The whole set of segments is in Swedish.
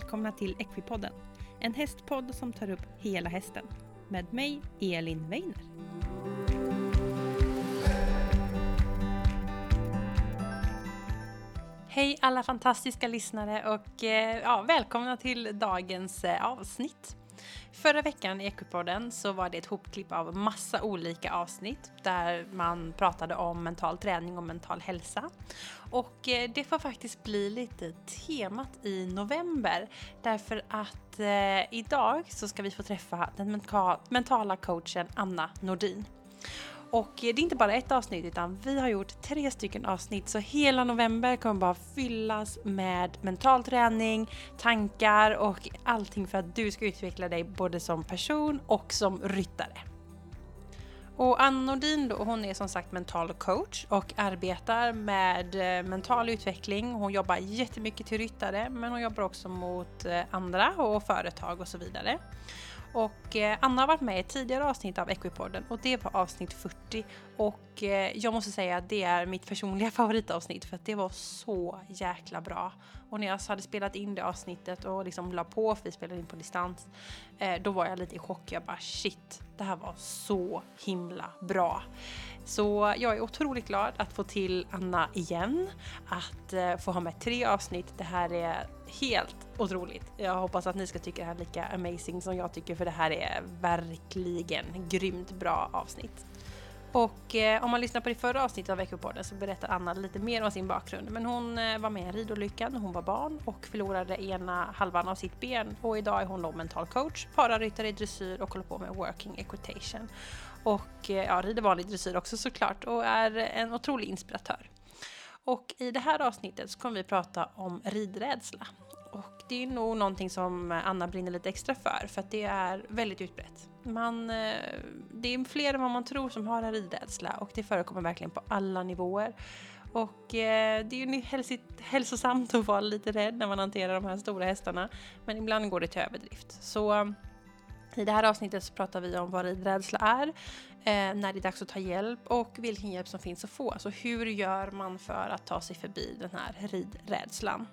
välkomna till Equipodden. En hästpodd som tar upp hela hästen. Med mig, Elin Weiner. Hej alla fantastiska lyssnare och eh, ja, välkomna till dagens eh, avsnitt. Förra veckan i Ekopodden så var det ett hopklipp av massa olika avsnitt där man pratade om mental träning och mental hälsa. Och eh, det får faktiskt bli lite temat i november därför att eh, idag så ska vi få träffa den mentala coachen Anna Nordin. Och det är inte bara ett avsnitt utan vi har gjort tre stycken avsnitt så hela november kommer bara fyllas med mental träning, tankar och allting för att du ska utveckla dig både som person och som ryttare. Och Ann Nordin då, hon är som sagt mental coach och arbetar med eh, mental utveckling. Hon jobbar jättemycket till ryttare men hon jobbar också mot eh, andra och företag och så vidare. Och eh, Anna har varit med i ett tidigare avsnitt av Equipodden och det var avsnitt 40. Och eh, jag måste säga att det är mitt personliga favoritavsnitt för att det var så jäkla bra. Och när jag hade spelat in det avsnittet och liksom la på, för vi spelade in på distans, eh, då var jag lite i chock. Jag bara shit, det här var så himla bra. Så jag är otroligt glad att få till Anna igen, att få ha med tre avsnitt. Det här är helt otroligt. Jag hoppas att ni ska tycka det här lika amazing som jag tycker för det här är verkligen grymt bra avsnitt. Och eh, om man lyssnar på det förra avsnittet av Veckopodden så berättar Anna lite mer om sin bakgrund. Men hon eh, var med i en ridolycka när hon var barn och förlorade ena halvan av sitt ben. Och idag är hon då mental coach, pararyttare i dressyr och håller på med working equitation. Och eh, ja, rider vanlig dressyr också såklart och är en otrolig inspiratör. Och i det här avsnittet så kommer vi prata om ridrädsla. Och det är nog någonting som Anna brinner lite extra för, för att det är väldigt utbrett. Man, eh, det är fler än vad man tror som har en ridrädsla och det förekommer verkligen på alla nivåer. Och eh, det är ju hälsosamt att vara lite rädd när man hanterar de här stora hästarna, men ibland går det till överdrift. Så eh, i det här avsnittet så pratar vi om vad ridrädsla är, Eh, när det är dags att ta hjälp och vilken hjälp som finns att få. Alltså hur gör man för att ta sig förbi den här ridrädslan?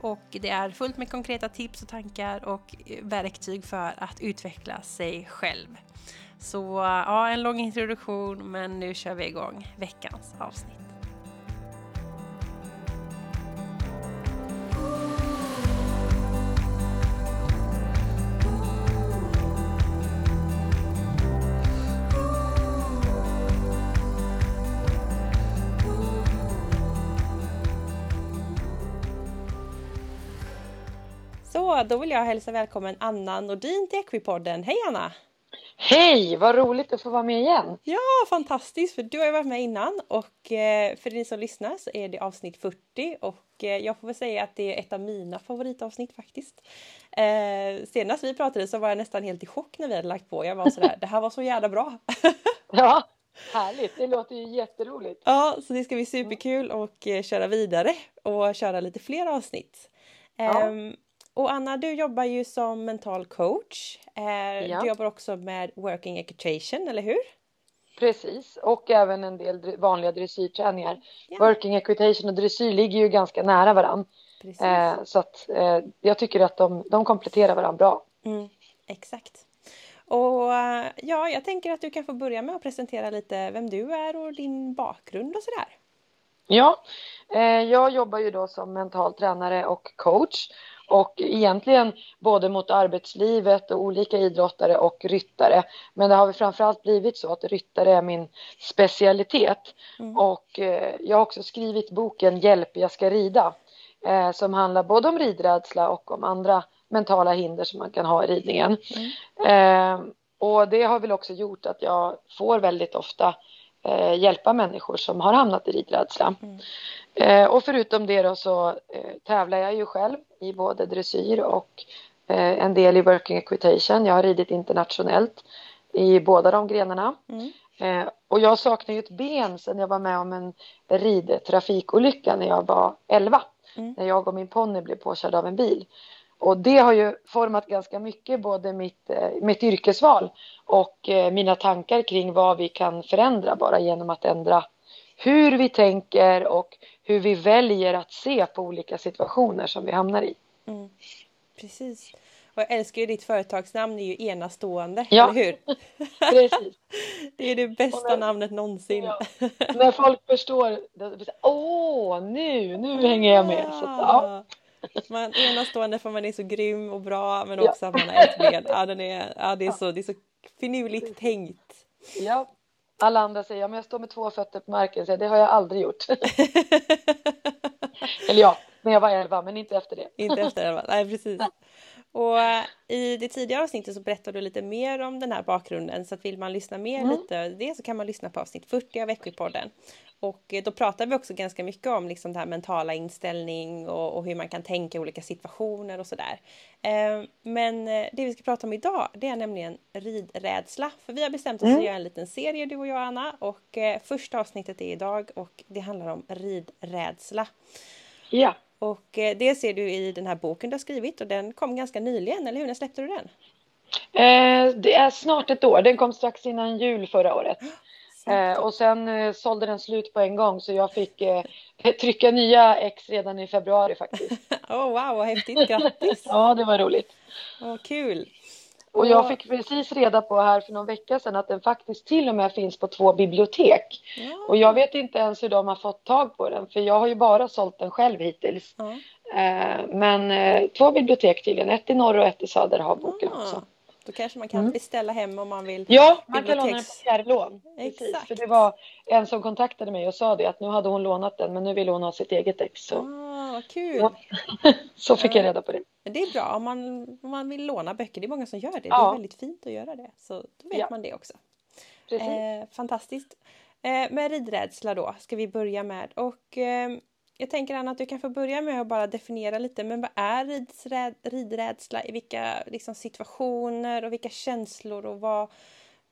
Och det är fullt med konkreta tips och tankar och eh, verktyg för att utveckla sig själv. Så ja, en lång introduktion men nu kör vi igång veckans avsnitt. Då vill jag hälsa välkommen Anna Nordin till Equipodden. Hej Anna! Hej, vad roligt att få vara med igen! Ja, fantastiskt för du har ju varit med innan och eh, för ni som lyssnar så är det avsnitt 40 och eh, jag får väl säga att det är ett av mina favoritavsnitt faktiskt. Eh, senast vi pratade så var jag nästan helt i chock när vi hade lagt på. Jag var sådär, det här var så jävla bra! ja, härligt! Det låter ju jätteroligt! Ja, så det ska bli superkul och köra vidare och köra lite fler avsnitt. Ja. Ehm, och Anna, du jobbar ju som mental coach. Eh, ja. Du jobbar också med working equitation, eller hur? Precis, och även en del vanliga dressyrträningar. Ja. Working equitation och dressyr ligger ju ganska nära varandra. Eh, så att eh, jag tycker att de, de kompletterar varandra bra. Mm, exakt. Och eh, ja, jag tänker att du kan få börja med att presentera lite vem du är och din bakgrund och sådär. Ja, eh, jag jobbar ju då som mental tränare och coach och egentligen både mot arbetslivet och olika idrottare och ryttare. Men det har väl framförallt blivit så att ryttare är min specialitet. Mm. Och eh, jag har också skrivit boken Hjälp, jag ska rida. Eh, som handlar både om ridrädsla och om andra mentala hinder som man kan ha i ridningen. Mm. Eh, och det har väl också gjort att jag får väldigt ofta eh, hjälpa människor som har hamnat i ridrädsla. Mm. Eh, och förutom det då så eh, tävlar jag ju själv i både dressyr och eh, en del i working equitation. Jag har ridit internationellt i båda de grenarna. Mm. Eh, och jag saknar ju ett ben sen jag var med om en ridtrafikolycka när jag var 11. Mm. När jag och min ponny blev påkörda av en bil. Och det har ju format ganska mycket både mitt, eh, mitt yrkesval och eh, mina tankar kring vad vi kan förändra bara genom att ändra hur vi tänker och hur vi väljer att se på olika situationer som vi hamnar i. Mm. Precis. Och jag älskar ju ditt företagsnamn, det är ju enastående, Ja. eller hur? Precis. Det är det bästa när- namnet någonsin. Ja. När folk förstår, åh, nu, nu hänger jag med. Så ja. Man, enastående för man är så grym och bra men Ja. också att man har ett ben. Ja, den är, ja, det, är så, det är så finurligt tänkt. ja. Alla andra säger, ja, men jag står med två fötter på marken. Så det har jag aldrig gjort. Eller ja, när jag var elva, men inte efter det. Inte efter elva. Nej precis. Och i det tidigare avsnittet så berättade du lite mer om den här bakgrunden så att vill man lyssna mer Mm. lite det så kan man lyssna på avsnitt 40 av Equipodden. Och eh, då pratar vi också ganska mycket om liksom det här mentala inställning och, och hur man kan tänka i olika situationer och sådär. Eh, men eh, det vi ska prata om idag det är nämligen ridrädsla. För vi har bestämt oss för att Mm. göra en liten serie du och jag Anna och eh, första avsnittet är idag och det handlar om ridrädsla. Ja, Och eh, det ser du i den här boken du har skrivit och den kom ganska nyligen, eller hur? När släppte du den? eh, det är snart ett år. Den kom strax innan jul förra året. Eh, och sen eh, sålde den slut på en gång så jag fick eh, trycka nya ex redan i februari faktiskt. Åh wow, vad häftigt! Grattis! Ja, det var roligt. Vad kul! Och jag fick precis reda på här för någon vecka sedan att den faktiskt till och med finns på två bibliotek. Ja, Och jag vet inte ens hur de har fått tag på den för jag har ju bara sålt den själv hittills. ja. Eh, men eh, två bibliotek tydligen, ett i norr och ett i söder har boken Ah, också. Då kanske man kan Mm. beställa hem om man vill. Ja, man kan låna den på fjärrlån. Precis, Exakt. för det var en som kontaktade mig och sa det att nu hade hon lånat den men nu vill hon ha sitt eget ex. Så, Ah, vad kul! Ja. så fick jag reda på det. Det är bra om man, om man vill låna böcker. Det är många som gör det. Det Ja. är väldigt fint att göra det. Så då vet Ja. man det också. Precis. Eh, fantastiskt. Eh, med ridrädsla då ska vi börja med. Och eh, jag tänker Anna att du kan få börja med att bara definiera lite. Men vad är ridsrä- ridrädsla? I vilka liksom, situationer och vilka känslor? Och vad,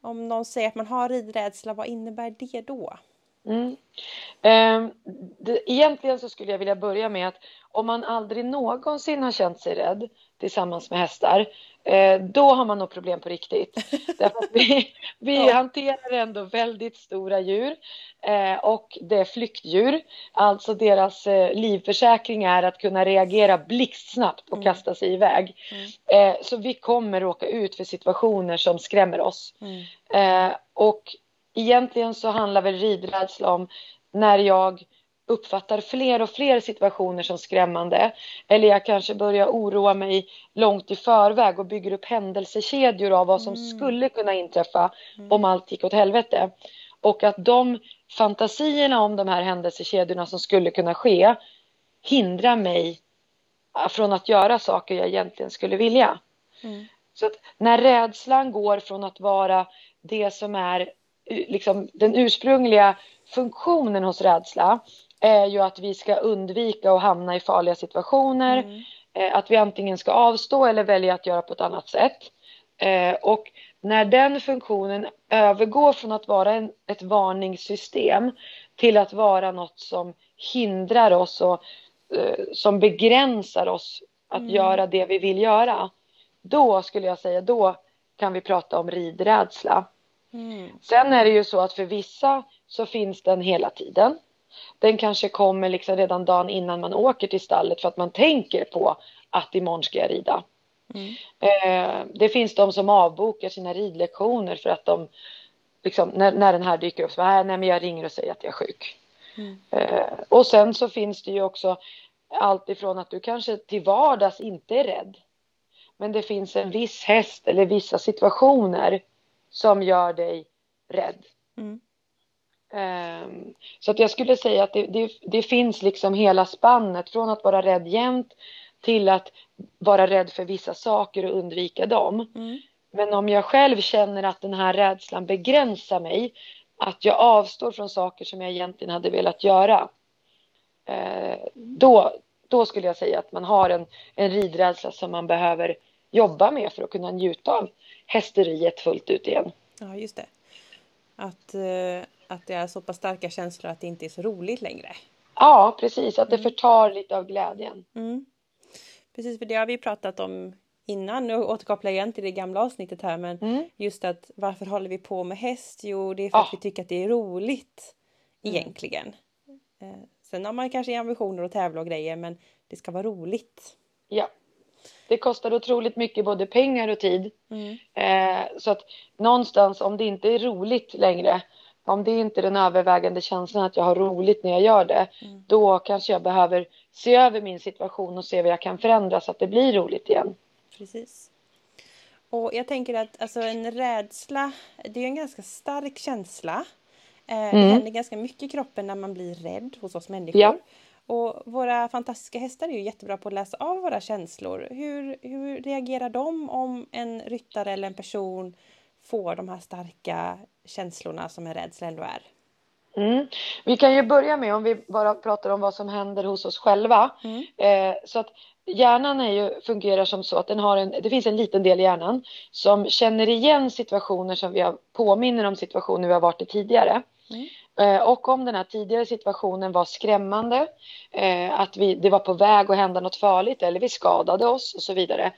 om någon säger att man har ridrädsla, vad innebär det då? Mm. Ehm, det, egentligen så skulle jag vilja börja med att om man aldrig någonsin har känt sig rädd tillsammans med hästar, eh, då har man nog problem på riktigt. Därför vi, vi Ja. hanterar ändå väldigt stora djur eh, och det är flyktdjur. Alltså deras eh, livförsäkring är att kunna reagera blixtsnabbt och Mm. kasta sig iväg. Eh, så vi kommer råka ut för situationer som skrämmer oss. Mm. Och egentligen så handlar väl ridrädsla om när jag uppfattar fler och fler situationer som skrämmande. Eller jag kanske börjar oroa mig långt i förväg och bygger upp händelsekedjor av vad som Mm. skulle kunna inträffa Mm. om allt gick åt helvete. Och att de fantasierna om de här händelsekedjorna som skulle kunna ske hindrar mig från att göra saker jag egentligen skulle vilja. Mm. Så när rädslan går från att vara det som är liksom, den ursprungliga funktionen hos rädsla är ju att vi ska undvika att hamna i farliga situationer, Mm. eh, att vi antingen ska avstå eller välja att göra på ett annat sätt. Eh, och när den funktionen övergår från att vara en, ett varningssystem till att vara något som hindrar oss och eh, som begränsar oss att Mm. göra det vi vill göra. Då skulle jag säga, då kan vi prata om ridrädsla. Mm. Sen är det ju så att för vissa så finns den hela tiden. Den kanske kommer liksom redan dagen innan man åker till stallet för att man tänker på att imorgon ska jag rida. Mm. Eh, det finns de som avbokar sina ridlektioner för att de liksom, när, när den här dyker upp, så bara, "Äh, nej men jag ringer och säger att jag är sjuk. Mm. Eh, och sen så finns det ju också allt ifrån att du kanske till vardags inte är rädd. Men det finns en viss häst eller vissa situationer som gör dig rädd. Mm. Ehm, Så att jag skulle säga att det, det, det finns liksom hela spannet från att vara rädd jämt till att vara rädd för vissa saker och undvika dem. Mm. Men om jag själv känner att den här rädslan begränsar mig, att jag avstår från saker som jag egentligen hade velat göra, eh, då, då skulle jag säga att man har en, en ridrädsla som man behöver jobba med för att kunna njuta av hästeriet fullt ut igen. Ja, just det. Att, eh, att det är så pass starka känslor att det inte är så roligt längre. Ja, precis. Att det förtar lite av glädjen. Mm. Precis, för det har vi pratat om innan. Nu återkopplar jag igen till det gamla avsnittet här. Men Mm. just att varför håller vi på med häst? Jo, det är för att Ja. vi tycker att det är roligt. Mm. Egentligen. Eh, sen har man kanske ambitioner att tävla och grejer men det ska vara roligt. Ja, Det kostar otroligt mycket både pengar och tid. Mm. Eh, så att någonstans om det inte är roligt längre, om det inte är den övervägande känslan att jag har roligt när jag gör det, Mm. då kanske jag behöver se över min situation och se vad jag kan förändra så att det blir roligt igen. Precis. Och jag tänker att alltså en rädsla, det är en ganska stark känsla. Eh, Det Mm. händer ganska mycket i kroppen när man blir rädd hos oss människor. Ja. Och våra fantastiska hästar är ju jättebra på att läsa av våra känslor. Hur, hur reagerar de om en ryttare eller en person får de här starka känslorna som en rädsla ändå är? Mm. Vi kan ju börja med om vi bara pratar om vad som händer hos oss själva. Mm. Eh, så att hjärnan är ju, fungerar som så att den har en, det finns en liten del i hjärnan som känner igen situationer som vi har, påminner om situationer vi har varit i tidigare. Mm. Eh, och om den här tidigare situationen var skrämmande, eh, att vi, det var på väg att hända något farligt eller vi skadade oss och så vidare.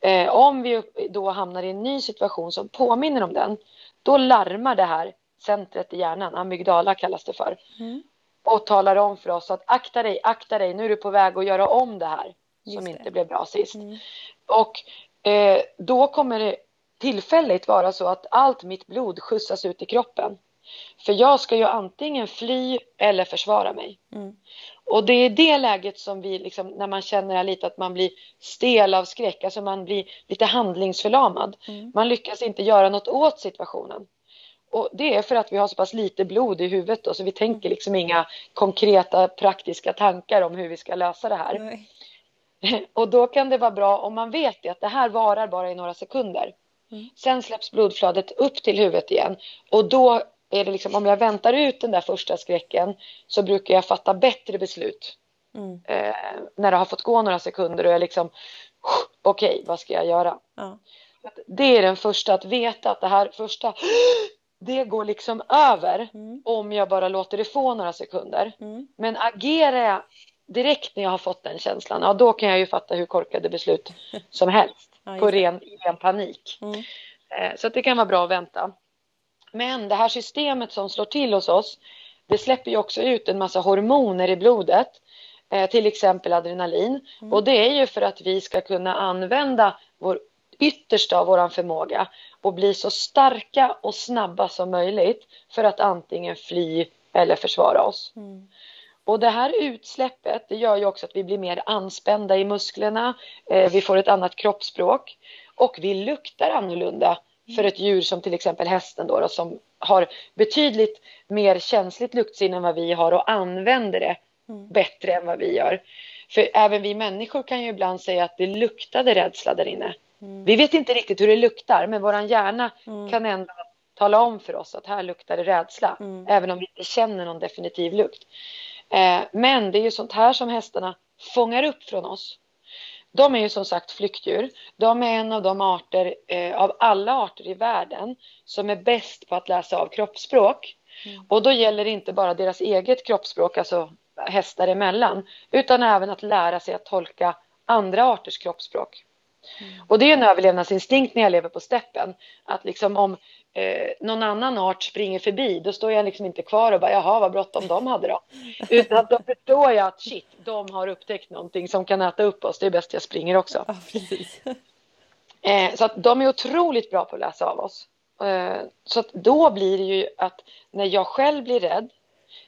Eh, om vi då hamnar i en ny situation som påminner om den, då larmar det här centret i hjärnan, amygdala kallas det för, Mm. och talar om för oss att akta dig, akta dig, nu är du på väg att göra om det här Just som det. inte blev bra sist. Mm. Och eh, då kommer det tillfälligt vara så att allt mitt blod skjutsas ut i kroppen. För jag ska ju antingen fly eller försvara mig. Mm. Och det är det läget som vi, liksom, när man känner lite att man blir stel av skräck, alltså man blir lite handlingsförlamad. Mm. Man lyckas inte göra något åt situationen. Och det är för att vi har så pass lite blod i huvudet då, så vi tänker liksom inga konkreta praktiska tankar om hur vi ska lösa det här. Nej. Och då kan det vara bra om man vet det, att det här varar bara i några sekunder. Mm. Sen släpps blodflödet upp till huvudet igen. Och då är det liksom, om jag väntar ut den där första skräcken så brukar jag fatta bättre beslut. Mm. Eh, när det har fått gå några sekunder och jag liksom, okej, vad ska jag göra? Ja. Det är den första, att veta att det här första, det går liksom över Mm. om jag bara låter det få några sekunder. Mm. Men agerar jag direkt när jag har fått den känslan, ja då kan jag ju fatta hur korkade beslut som helst. Ja, På ren, ren panik. Mm. Eh, Så att det kan vara bra att vänta. Men det här systemet som slår till hos oss, det släpper ju också ut en massa hormoner i blodet. eh, Till exempel adrenalin. Mm. Och det är ju för att vi ska kunna använda vår yttersta av vår förmåga och bli så starka och snabba som möjligt för att antingen fly eller försvara oss. Mm. Och det här utsläppet det gör ju också att vi blir mer anspända i musklerna, eh, vi får ett annat kroppsspråk och vi luktar annorlunda för ett djur som till exempel hästen då, då som har betydligt mer känsligt luktsinne än vad vi har och använder det Mm. bättre än vad vi gör. För även vi människor kan ju ibland säga att det luktade rädsla där inne. Mm. Vi vet inte riktigt hur det luktar men våran hjärna Mm. kan ändå tala om för oss att här luktar det rädsla. Mm. Även om vi inte känner någon definitiv lukt. Eh, men det är ju sånt här som hästarna fångar upp från oss. De är ju som sagt flyktdjur. De är en av de arter eh, av alla arter i världen som är bäst på att läsa av kroppsspråk. Mm. Och då gäller det inte bara deras eget kroppsspråk, alltså hästar emellan, utan även att lära sig att tolka andra arters kroppsspråk. Mm. Och det är en överlevnadsinstinkt när jag lever på steppen. Att liksom om eh, någon annan art springer förbi, då står jag liksom inte kvar och bara jaha vad bråttom de hade då. Utan då förstår jag att shit, de har upptäckt någonting som kan äta upp oss. Det är bäst jag springer också. Ja. Eh, så att de är otroligt bra på att läsa av oss. Eh, så att då blir det ju att när jag själv blir rädd,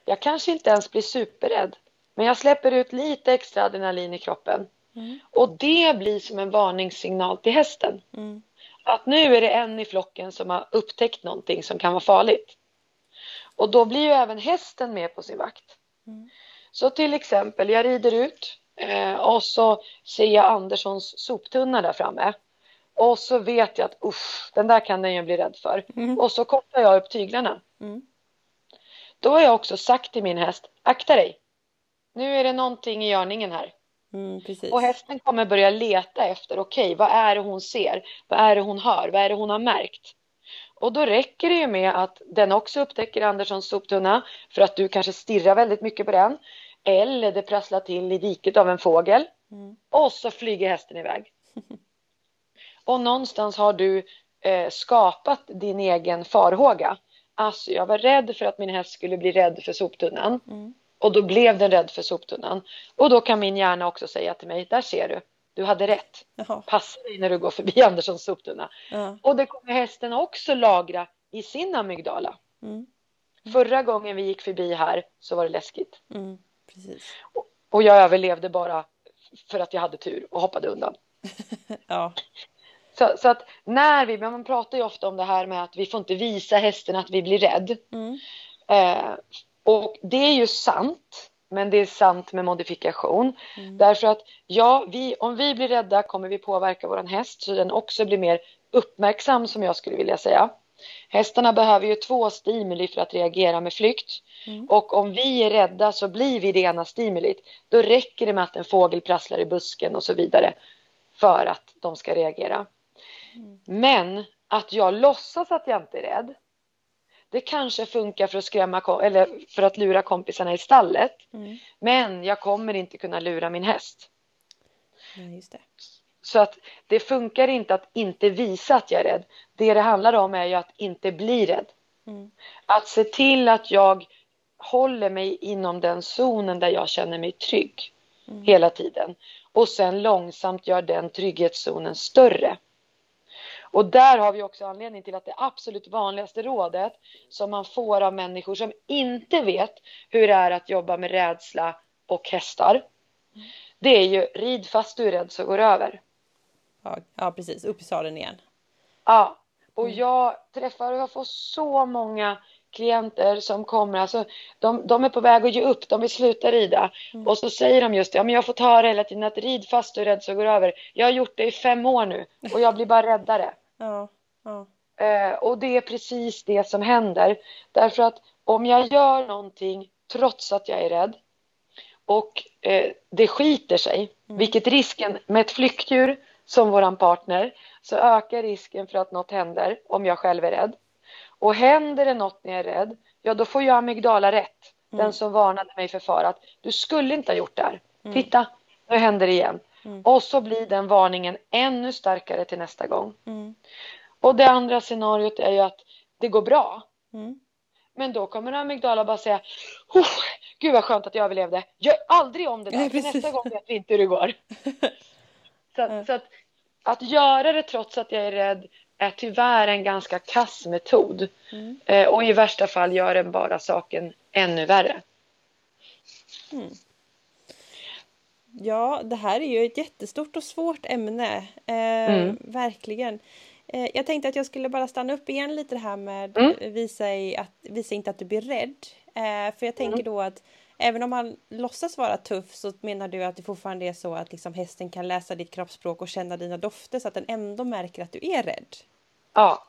jag kanske inte ens blir superrädd, men jag släpper ut lite extra adrenalin i kroppen. Mm. Och det blir som en varningssignal till hästen. Mm. Att nu är det en i flocken som har upptäckt någonting som kan vara farligt. Och då blir ju även hästen med på sin vakt. Mm. Så till exempel, jag rider ut eh, och så ser jag Anderssons soptunna där framme. Och så vet jag att usch, den där kan den ju bli rädd för. Mm. Och så kopplar jag upp tyglarna. Mm. Då har jag också sagt till min häst, akta dig. Nu är det någonting i görningen här. Mm. Och hästen kommer börja leta efter, okej, vad är det hon ser? Vad är det hon hör? Vad är det hon har märkt? Och då räcker det ju med att den också upptäcker Anderssons soptunna för att du kanske stirrar väldigt mycket på den. Eller det prasslar till i diket av en fågel. Mm. Och så flyger hästen iväg. Och någonstans har du eh, skapat din egen farhåga. Alltså jag var rädd för att min häst skulle bli rädd för soptunnan. Mm. Och då blev den rädd för soptunnan. Och då kan min hjärna också säga till mig, där ser du. du hade rätt. Jaha. Passa dig när du går förbi Anderssons soptunna. Ja. Och det kommer hästen också lagra i sin amygdala. Mm. Förra gången vi gick förbi här så var det läskigt. Mm. Precis. Och jag överlevde bara för att jag hade tur och hoppade undan. Ja. Så, så att när vi, man pratar ju ofta om det här med att vi får inte visa hästen att vi blir rädd. Mm. Eh, och det är ju sant, men det är sant med modifikation. Mm. Därför att ja, vi, om vi blir rädda kommer vi påverka vår häst så den också blir mer uppmärksam som jag skulle vilja säga. Hästarna behöver ju två stimuli för att reagera med flykt. Mm. Och om vi är rädda så blir vi det ena stimulit. Då räcker det med att en fågel prasslar i busken och så vidare för att de ska reagera. Mm. Men att jag låtsas att jag inte är rädd. Det kanske funkar för att skrämma eller för att lura kompisarna i stallet. Mm. Men jag kommer inte kunna lura min häst. Ja, just det. Så att det funkar inte att inte visa att jag är rädd. Det det handlar om är ju att inte bli rädd. Mm. Att se till att jag håller mig inom den zonen där jag känner mig trygg Mm. hela tiden. Och sen långsamt gör den trygghetszonen större. Och där har vi också anledning till att det absolut vanligaste rådet som man får av människor som inte vet hur det är att jobba med rädsla och hästar. Det är ju rid fast du är rädd så går det över. Ja, ja, precis. Upp i sadeln igen. Ja, och Mm. jag träffar och jag får så många klienter som kommer, alltså de, de är på väg att ge upp, de vill sluta rida. Mm. Och så säger de just det, ja men jag får ta det hela tiden att rid fast du är rädd så går det över. Jag har gjort det i fem år nu och jag blir bara räddare. Ja. Ja. Eh, och det är precis det som händer. Därför att om jag gör någonting trots att jag är rädd och eh, det skiter sig, Mm. vilket risken med ett flyktdjur som våran partner, så ökar risken för att något händer om jag själv är rädd. Och händer det något när jag är rädd, ja då får jag amygdala rätt. Mm. Den som varnade mig för fara att du skulle inte ha gjort det här. Mm. Titta, nu händer det igen. Mm. Och så blir den varningen ännu starkare till nästa gång. Mm. Och det andra scenariot är ju att det går bra. Mm. Men då kommer amygdala bara säga "Oh, Gud vad skönt att jag överlevde. Gör aldrig om det där. För nästa gång vet vi inte hur det går. så så att, att göra det trots att jag är rädd är tyvärr en ganska kass metod. Mm. Eh, och i värsta fall gör den bara saken ännu värre. Mm. Ja, det här är ju ett jättestort och svårt ämne. Eh, Mm. Verkligen. Eh, jag tänkte att jag skulle bara stanna upp igen lite det här med Mm. visa, att, visa inte att du blir rädd. Eh, för jag tänker Mm. då att även om man låtsas vara tuff så menar du att det fortfarande är så att liksom hästen kan läsa ditt kroppsspråk och känna dina dofter så att den ändå märker att du är rädd. Ja.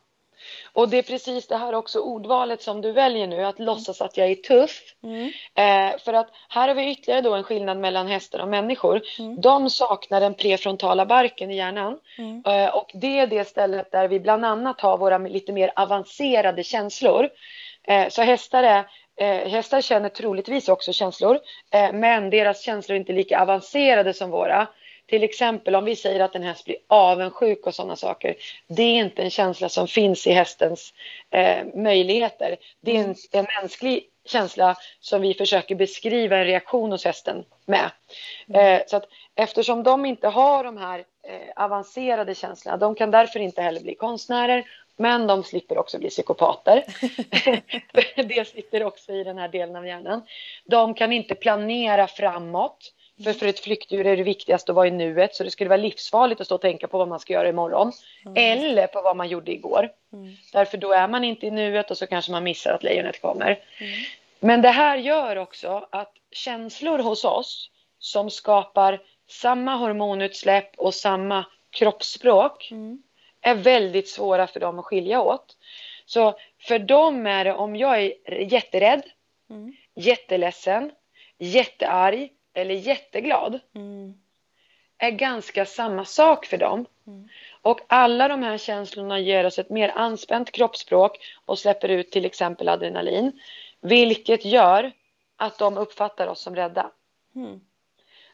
Och det är precis det här också ordvalet som du väljer nu, att låtsas att jag är tuff. Mm. Eh, för att här har vi ytterligare då en skillnad mellan hästar och människor. Mm. De saknar den prefrontala barken i hjärnan. Mm. Eh, och det är det stället där vi bland annat har våra lite mer avancerade känslor. Eh, så hästar, är, eh, hästar känner troligtvis också känslor, eh, men deras känslor är inte lika avancerade som våra. Till exempel om vi säger att en häst blir avundsjuk och sådana saker. Det är inte en känsla som finns i hästens eh, möjligheter. Det är en, en mänsklig känsla som vi försöker beskriva en reaktion hos hästen med. Eh, så att eftersom de inte har de här eh, avancerade känslorna, de kan därför inte heller bli konstnärer, men de slipper också bli psykopater. det sitter också i den här delen av hjärnan. De kan inte planera framåt. För för ett flyktdjur är det viktigast att vara i nuet så det skulle vara livsfarligt att stå och tänka på vad man ska göra imorgon. Eller på vad man gjorde igår. Mm. Därför då är man inte i nuet och så kanske man missar att lejonet kommer. Mm. Men det här gör också att känslor hos oss som skapar samma hormonutsläpp och samma kroppsspråk Mm. är väldigt svåra för dem att skilja åt. Så för dem är det om jag är jätterädd, Mm. jätteledsen, jättearg eller jätteglad Mm. är ganska samma sak för dem. Mm. Och alla de här känslorna ger oss ett mer anspänt kroppsspråk och släpper ut till exempel adrenalin. Vilket gör att de uppfattar oss som rädda. Mm.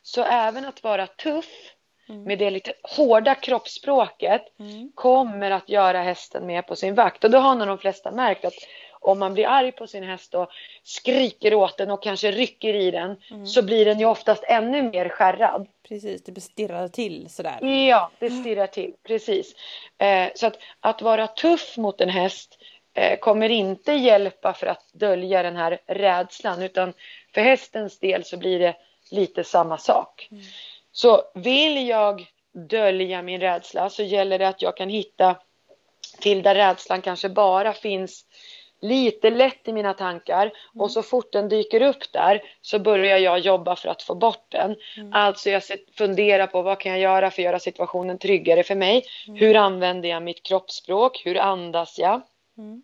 Så även att vara tuff mm. med det lite hårda kroppsspråket mm. kommer att göra hästen med på sin vakt. Och då har nog de flesta märkt att om man blir arg på sin häst och skriker åt den och kanske rycker i den mm. så blir den ju oftast ännu mer skärrad. Precis, det stirrar till sådär. Ja, det stirrar till, precis. Eh, så att, att vara tuff mot en häst eh, kommer inte hjälpa för att dölja den här rädslan utan för hästens del så blir det lite samma sak. Mm. Så vill jag dölja min rädsla så gäller det att jag kan hitta till där rädslan kanske bara finns lite lätt i mina tankar mm. och så fort den dyker upp där så börjar jag jobba för att få bort den. Mm. Alltså jag funderar på vad kan jag göra för att göra situationen tryggare för mig? Mm. Hur använder jag mitt kroppsspråk? Hur andas jag? Mm.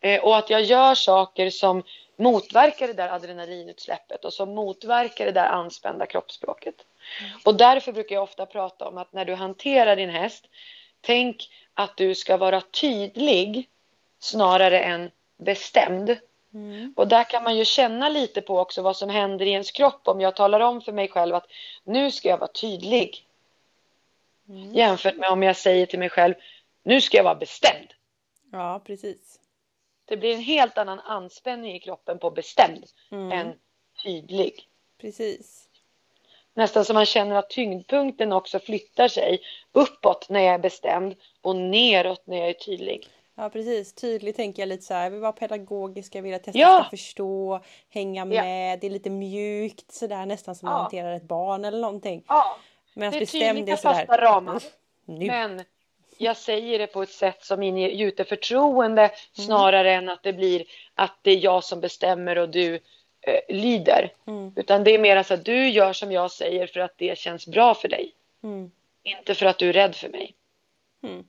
Eh, och att jag gör saker som motverkar det där adrenalinutsläppet och som motverkar det där anspända kroppsspråket. Mm. Och därför brukar jag ofta prata om att när du hanterar din häst, tänk att du ska vara tydlig snarare än bestämd. Mm. Och där kan man ju känna lite på också vad som händer i ens kropp om jag talar om för mig själv att nu ska jag vara tydlig. Mm. Jämfört med om jag säger till mig själv nu ska jag vara bestämd. Ja, precis. Det blir en helt annan anspänning i kroppen på bestämd mm. än tydlig. Precis. Nästan som man känner att tyngdpunkten också flyttar sig uppåt när jag är bestämd och neråt när jag är tydlig. Ja precis, tydligt tänker jag lite så här, jag vill vara pedagogisk, jag vill att hästen ja. ska förstå, hänga med, ja. det är lite mjukt sådär nästan som ja. man hanterar ett barn eller någonting. Ja, Medan det är tydliga fasta ramar. Nu. Men jag säger det på ett sätt som ingjuter förtroende mm. snarare än att det blir att det är jag som bestämmer och du eh, lyder. Mm. Utan det är mer så att du gör som jag säger för att det känns bra för dig. Mm. Inte för att du är rädd för mig. Mm.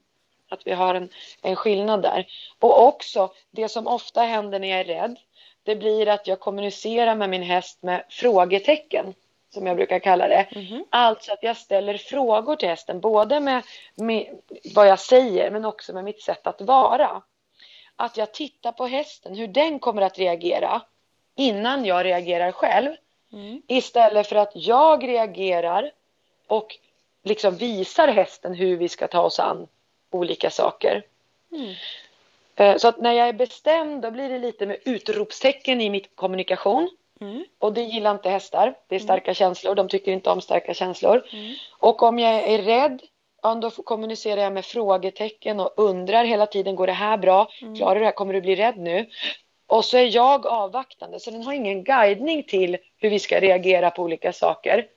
Att vi har en, en skillnad där. Och också det som ofta händer när jag är rädd. Det blir att jag kommunicerar med min häst med frågetecken som jag brukar kalla det. Mm. Alltså att jag ställer frågor till hästen, både med, med, vad jag säger men också med mitt sätt att vara. Att jag tittar på hästen, hur den kommer att reagera innan jag reagerar själv. Mm. Istället för att jag reagerar och liksom visar hästen hur vi ska ta oss an olika saker. Mm. Eh, så att när jag är bestämd då blir det lite med utropstecken i min kommunikation. Mm. Och det gillar inte hästar. Det är mm. starka mm. känslor. De tycker inte om starka känslor. Mm. Och om jag är rädd, ja, då kommunicerar jag med frågetecken och undrar hela tiden, går det här bra? Mm. Klarar du det här? Kommer du bli rädd nu? Och så är jag avvaktande, så den har ingen guidning till hur vi ska reagera på olika saker.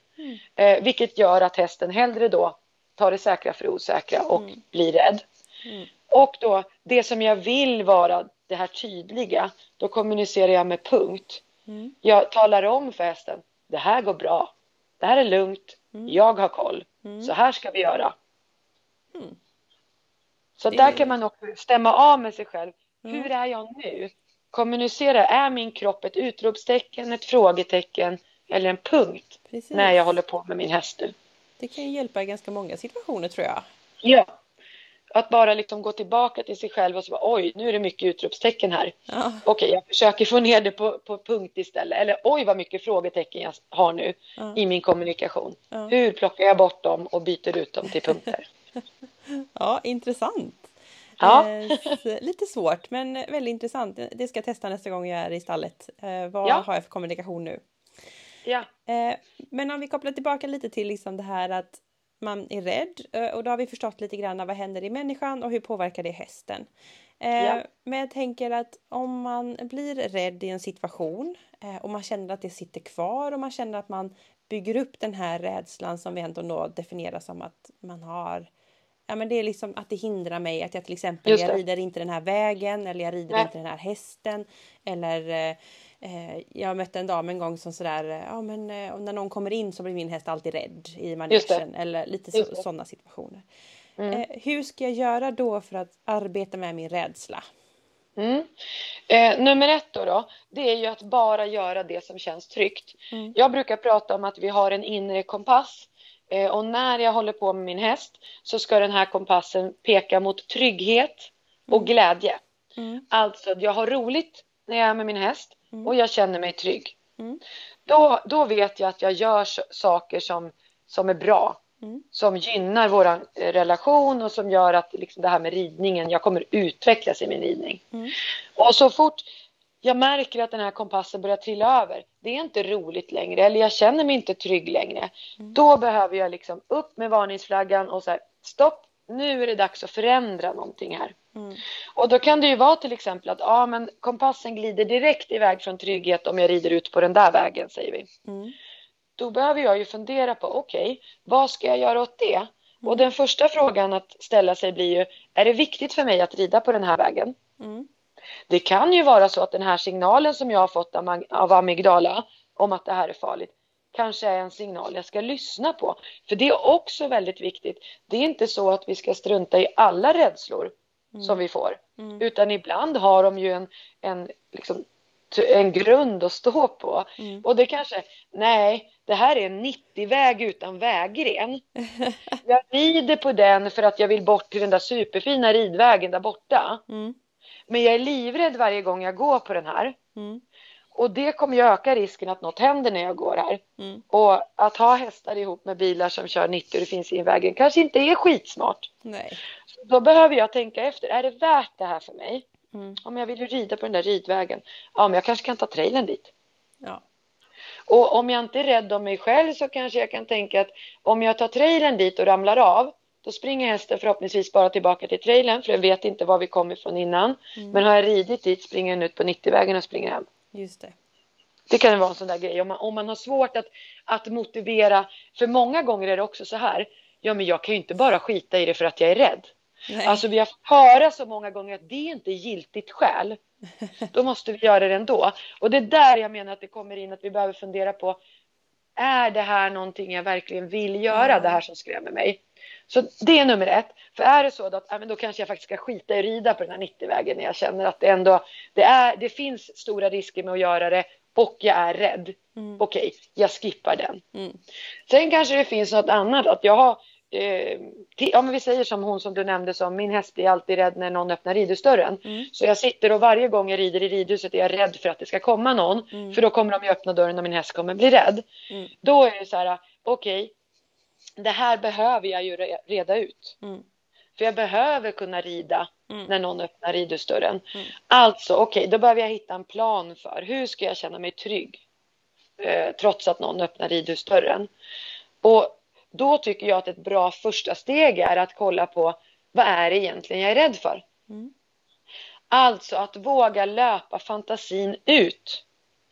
Eh, vilket gör att hästen hellre då tar det säkra för det osäkra och mm. blir rädd. Mm. Och då det som jag vill vara det här tydliga, då kommunicerar jag med punkt. Mm. Jag talar om för hästen, det här går bra, det här är lugnt, mm. jag har koll, mm. så här ska vi göra. Så det... där kan man också stämma av med sig själv. Hur är jag nu? Kommunicera, är min kropp ett utropstecken, ett frågetecken eller en punkt Precis. när jag håller på med min häst nu? Det kan ju hjälpa i ganska många situationer tror jag. Ja, att bara liksom gå tillbaka till sig själv och så bara, oj, nu är det mycket utropstecken här. Ja. Okej, jag försöker få ner det på, på punkt istället. Eller oj, vad mycket frågetecken jag har nu ja. i min kommunikation. Ja. Hur plockar jag bort dem och byter ut dem till punkter? ja, intressant. Ja. Eh, lite svårt, men väldigt intressant. Det ska jag testa nästa gång jag är i stallet. Eh, vad har jag för kommunikation nu? Ja. Eh, men om vi kopplar tillbaka lite till liksom det här att man är rädd eh, och då har vi förstått lite grann vad händer i människan och hur påverkar det hästen. Eh, ja. Men jag tänker att om man blir rädd i en situation eh, och man känner att det sitter kvar och man känner att man bygger upp den här rädslan som vi ändå då definierar som att man har Ja men det är liksom att det hindrar mig att jag till exempel jag rider inte den här vägen eller jag rider Nej. inte den här hästen eller jag mötte en dam en gång som sådär, eh, ja men eh, när någon kommer in så blir min häst alltid rädd i manegen eller lite så, sådana situationer. Mm. Eh, hur ska jag göra då för att arbeta med min rädsla? Mm. Eh, nummer ett då, då, det är ju att bara göra det som känns tryggt. Mm. Jag brukar prata om att vi har en inre kompass eh, och när jag håller på med min häst så ska den här kompassen peka mot trygghet och mm. glädje. Mm. Alltså jag har roligt när jag är med min häst mm. och jag känner mig trygg. Mm. Då, då vet jag att jag gör saker som, som är bra. mm. som gynnar vår eh, relation och som gör att liksom det här med ridningen, jag kommer utvecklas i min ridning. Mm. Och så fort jag märker att den här kompassen börjar trilla över, det är inte roligt längre eller jag känner mig inte trygg längre. Mm. Då behöver jag liksom upp med varningsflaggan och så här, stopp, nu är det dags att förändra någonting här. Mm. Och då kan det ju vara till exempel att ja, men kompassen glider direkt iväg från trygghet om jag rider ut på den där vägen, säger vi. Mm. Då behöver jag ju fundera på, okej, okay, vad ska jag göra åt det? Mm. Och den första frågan att ställa sig blir ju, är det viktigt för mig att rida på den här vägen? Mm. Det kan ju vara så att den här signalen som jag har fått av amygdala om att det här är farligt kanske är en signal jag ska lyssna på. För det är också väldigt viktigt. Det är inte så att vi ska strunta i alla rädslor mm. som vi får. Mm. Utan ibland har de ju en, en, liksom, en grund att stå på. Mm. Och det kanske, nej, det här är en 90-väg utan vägren. jag rider på den för att jag vill bort till den där superfina ridvägen där borta. Mm. Men jag är livrädd varje gång jag går på den här. Mm. Och det kommer ju öka risken att något händer när jag går här. Mm. Och att ha hästar ihop med bilar som kör 90 och det finns i vägen kanske inte är skitsmart. Nej. Då behöver jag tänka efter, är det värt det här för mig? Mm. Om jag vill rida på den där ridvägen, ja men jag kanske kan ta trailern dit. Ja. Och om jag inte är rädd om mig själv så kanske jag kan tänka att om jag tar trailern dit och ramlar av då springer hästen förhoppningsvis bara tillbaka till trailern för den vet inte var vi kom ifrån innan. Mm. Men har jag ridit dit springer den ut på 90-vägen och springer hem. Just det. Det kan vara en sån där grej om man, om man har svårt att, att motivera. För många gånger är det också så här. Ja, men jag kan ju inte bara skita i det för att jag är rädd. Nej. Alltså vi har fått höra så många gånger att det är inte giltigt skäl. Då måste vi göra det ändå. Och det är där jag menar att det kommer in att vi behöver fundera på. Är det här någonting jag verkligen vill göra, mm. det här som skrämmer mig? Så det är nummer ett. För är det så att, då kanske jag faktiskt ska skita i rida på den här 90-vägen när jag känner att det ändå det, är, det finns stora risker med att göra det och jag är rädd. Mm. Okej, okay, jag skippar den. Mm. Sen kanske det finns något annat. Att jag har, eh, men vi säger som hon som du nämnde, som min häst blir alltid rädd när någon öppnar ridhusdörren. Mm. Så jag sitter och varje gång jag rider i ridhuset är jag rädd för att det ska komma någon. Mm. För då kommer de ju öppna dörren och min häst kommer bli rädd. Mm. Då är det så här, okej, okay, det här behöver jag ju reda ut. Mm. För jag behöver kunna rida mm. när någon öppnar ridhusdörren. Mm. Alltså, okej, okay, då behöver jag hitta en plan för hur ska jag känna mig trygg eh, trots att någon öppnar ridhusdörren. Och då tycker jag att ett bra första steg är att kolla på vad är det egentligen jag är rädd för? Mm. Alltså att våga löpa fantasin ut.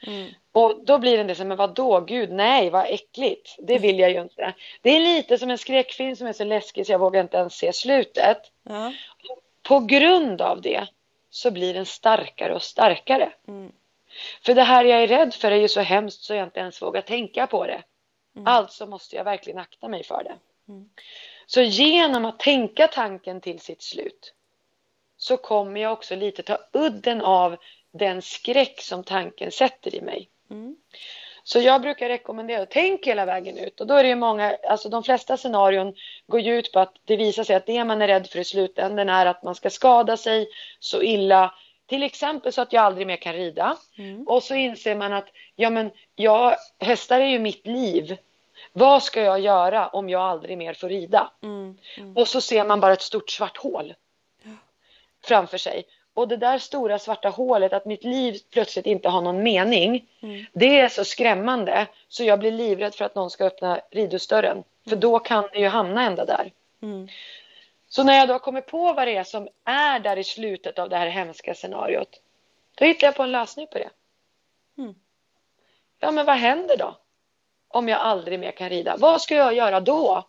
Mm. Och då blir det det som, men vadå, gud, nej, vad äckligt. Det vill jag ju inte. Det är lite som en skräckfilm som är så läskig så jag vågar inte ens se slutet. Ja. På grund av det så blir den starkare och starkare. Mm. För det här jag är rädd för är ju så hemskt så jag inte ens vågar tänka på det. Mm. Alltså måste jag verkligen akta mig för det. Mm. Så genom att tänka tanken till sitt slut så kommer jag också lite ta udden av den skräck som tanken sätter i mig. Mm. Så jag brukar rekommendera att tänk hela vägen ut och då är det ju många, alltså de flesta scenarion går ju ut på att det visar sig att det man är rädd för i slutändan är att man ska skada sig så illa till exempel så att jag aldrig mer kan rida. Mm. Och så inser man att ja, men jag, hästar är ju mitt liv. Vad ska jag göra om jag aldrig mer får rida? Mm. Mm. Och så ser man bara ett stort svart hål framför sig. Och det där stora svarta hålet, att mitt liv plötsligt inte har någon mening. Mm. Det är så skrämmande så jag blir livrädd för att någon ska öppna ridhusdörren. För mm. då kan det ju hamna ända där. Mm. Så när jag då kommer på vad det är som är där i slutet av det här hemska scenariot. Då hittar jag på en lösning på det. Mm. Ja men vad händer då? Om jag aldrig mer kan rida. Vad ska jag göra då?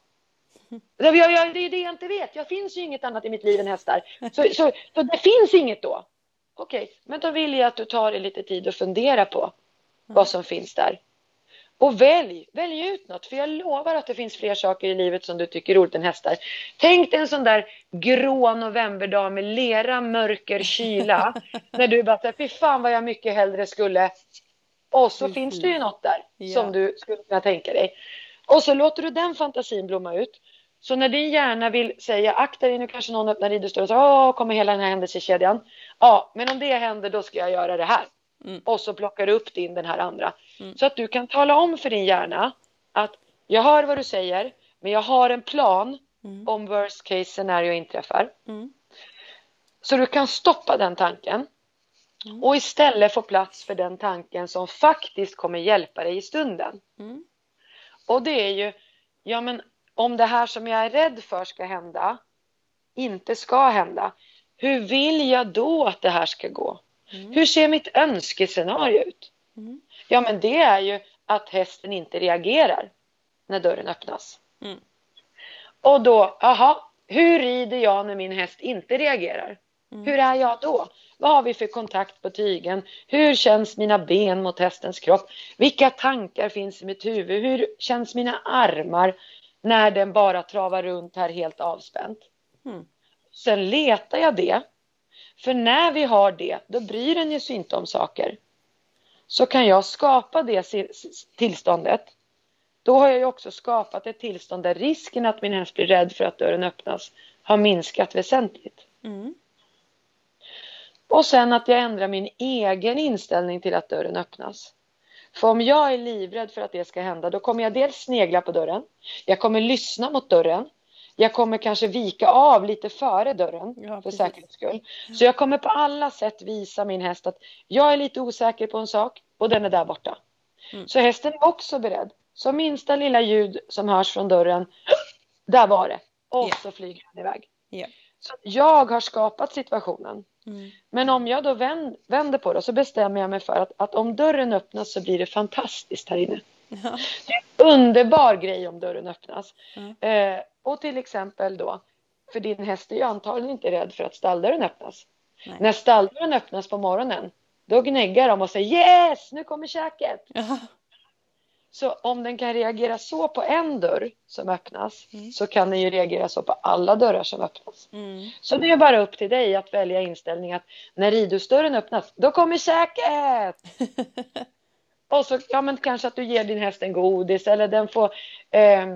Det är det jag inte vet. Jag finns ju inget annat i mitt liv än hästar. Så, så, så det finns inget då. Okej, okay. men då vill jag att du tar dig lite tid och fundera på vad som finns där. Och välj, välj ut något. För jag lovar att det finns fler saker i livet som du tycker är roligt än hästar. Tänk dig en sån där grå novemberdag med lera, mörker, kyla. när du bara fy fan vad jag mycket hellre skulle. Och så finns det ju något där ja. som du skulle kunna tänka dig. Och så låter du den fantasin blomma ut. Så när din hjärna vill säga akta dig nu kanske någon öppnar ridhusdörren så åh, kommer hela den här händelsekedjan. Ja, men om det händer då ska jag göra det här. Mm. Och så plockar du upp din den här andra. Mm. Så att du kan tala om för din hjärna att jag hör vad du säger Men jag har en plan Mm. om worst case scenario inträffar. Mm. Så du kan stoppa den tanken Mm. och istället få plats för den tanken som faktiskt kommer hjälpa dig i stunden. Mm. Och det är ju, ja men om det här som jag är rädd för ska hända inte ska hända, hur vill jag då att det här ska gå? Mm. Hur ser mitt önskescenario ut? Mm. Ja men det är ju att hästen inte reagerar när dörren öppnas. Mm. Och då, aha, hur rider jag när min häst inte reagerar? Mm. Hur är jag då? Vad har vi för kontakt på tygen? Hur känns mina ben mot hästens kropp? Vilka tankar finns i mitt huvud? Hur känns mina armar när den bara travar runt här helt avspänt? Mm. Sen letar jag det. För när vi har det, då bryr den ju sig inte om saker. Så kan jag skapa det tillståndet. Då har jag ju också skapat ett tillstånd där risken att min häst blir rädd för att dörren öppnas har minskat väsentligt. Mm. Och sen att jag ändrar min egen inställning till att dörren öppnas. För om jag är livrädd för att det ska hända, då kommer jag dels snegla på dörren. Jag kommer lyssna mot dörren. Jag kommer kanske vika av lite före dörren Ja, för säkerhets skull. Så jag kommer på alla sätt visa min häst att jag är lite osäker på en sak och den är där borta. Mm. Så hästen är också beredd. Så minsta lilla ljud som hörs från dörren, där var det. Och Ja. så flyger den iväg. Ja. Så jag har skapat situationen. Mm. Men om jag då vänd, vänder på det så bestämmer jag mig för att, att om dörren öppnas så blir det fantastiskt här inne. Ja. Det är en underbar grej om dörren öppnas. Mm. Eh, och till exempel då, för din häst är ju antagligen inte rädd för att stalldörren öppnas. Nej. När stalldörren öppnas på morgonen, då gnäggar de och säger yes, nu kommer käket. Ja. Så om den kan reagera så på en dörr som öppnas Mm. så kan den ju reagera så på alla dörrar som öppnas. Mm. Så det är bara upp till dig att välja inställning att när ridhusdörren öppnas, då kommer käket! Och så ja, men kanske att du ger din häst en godis eller den får eh,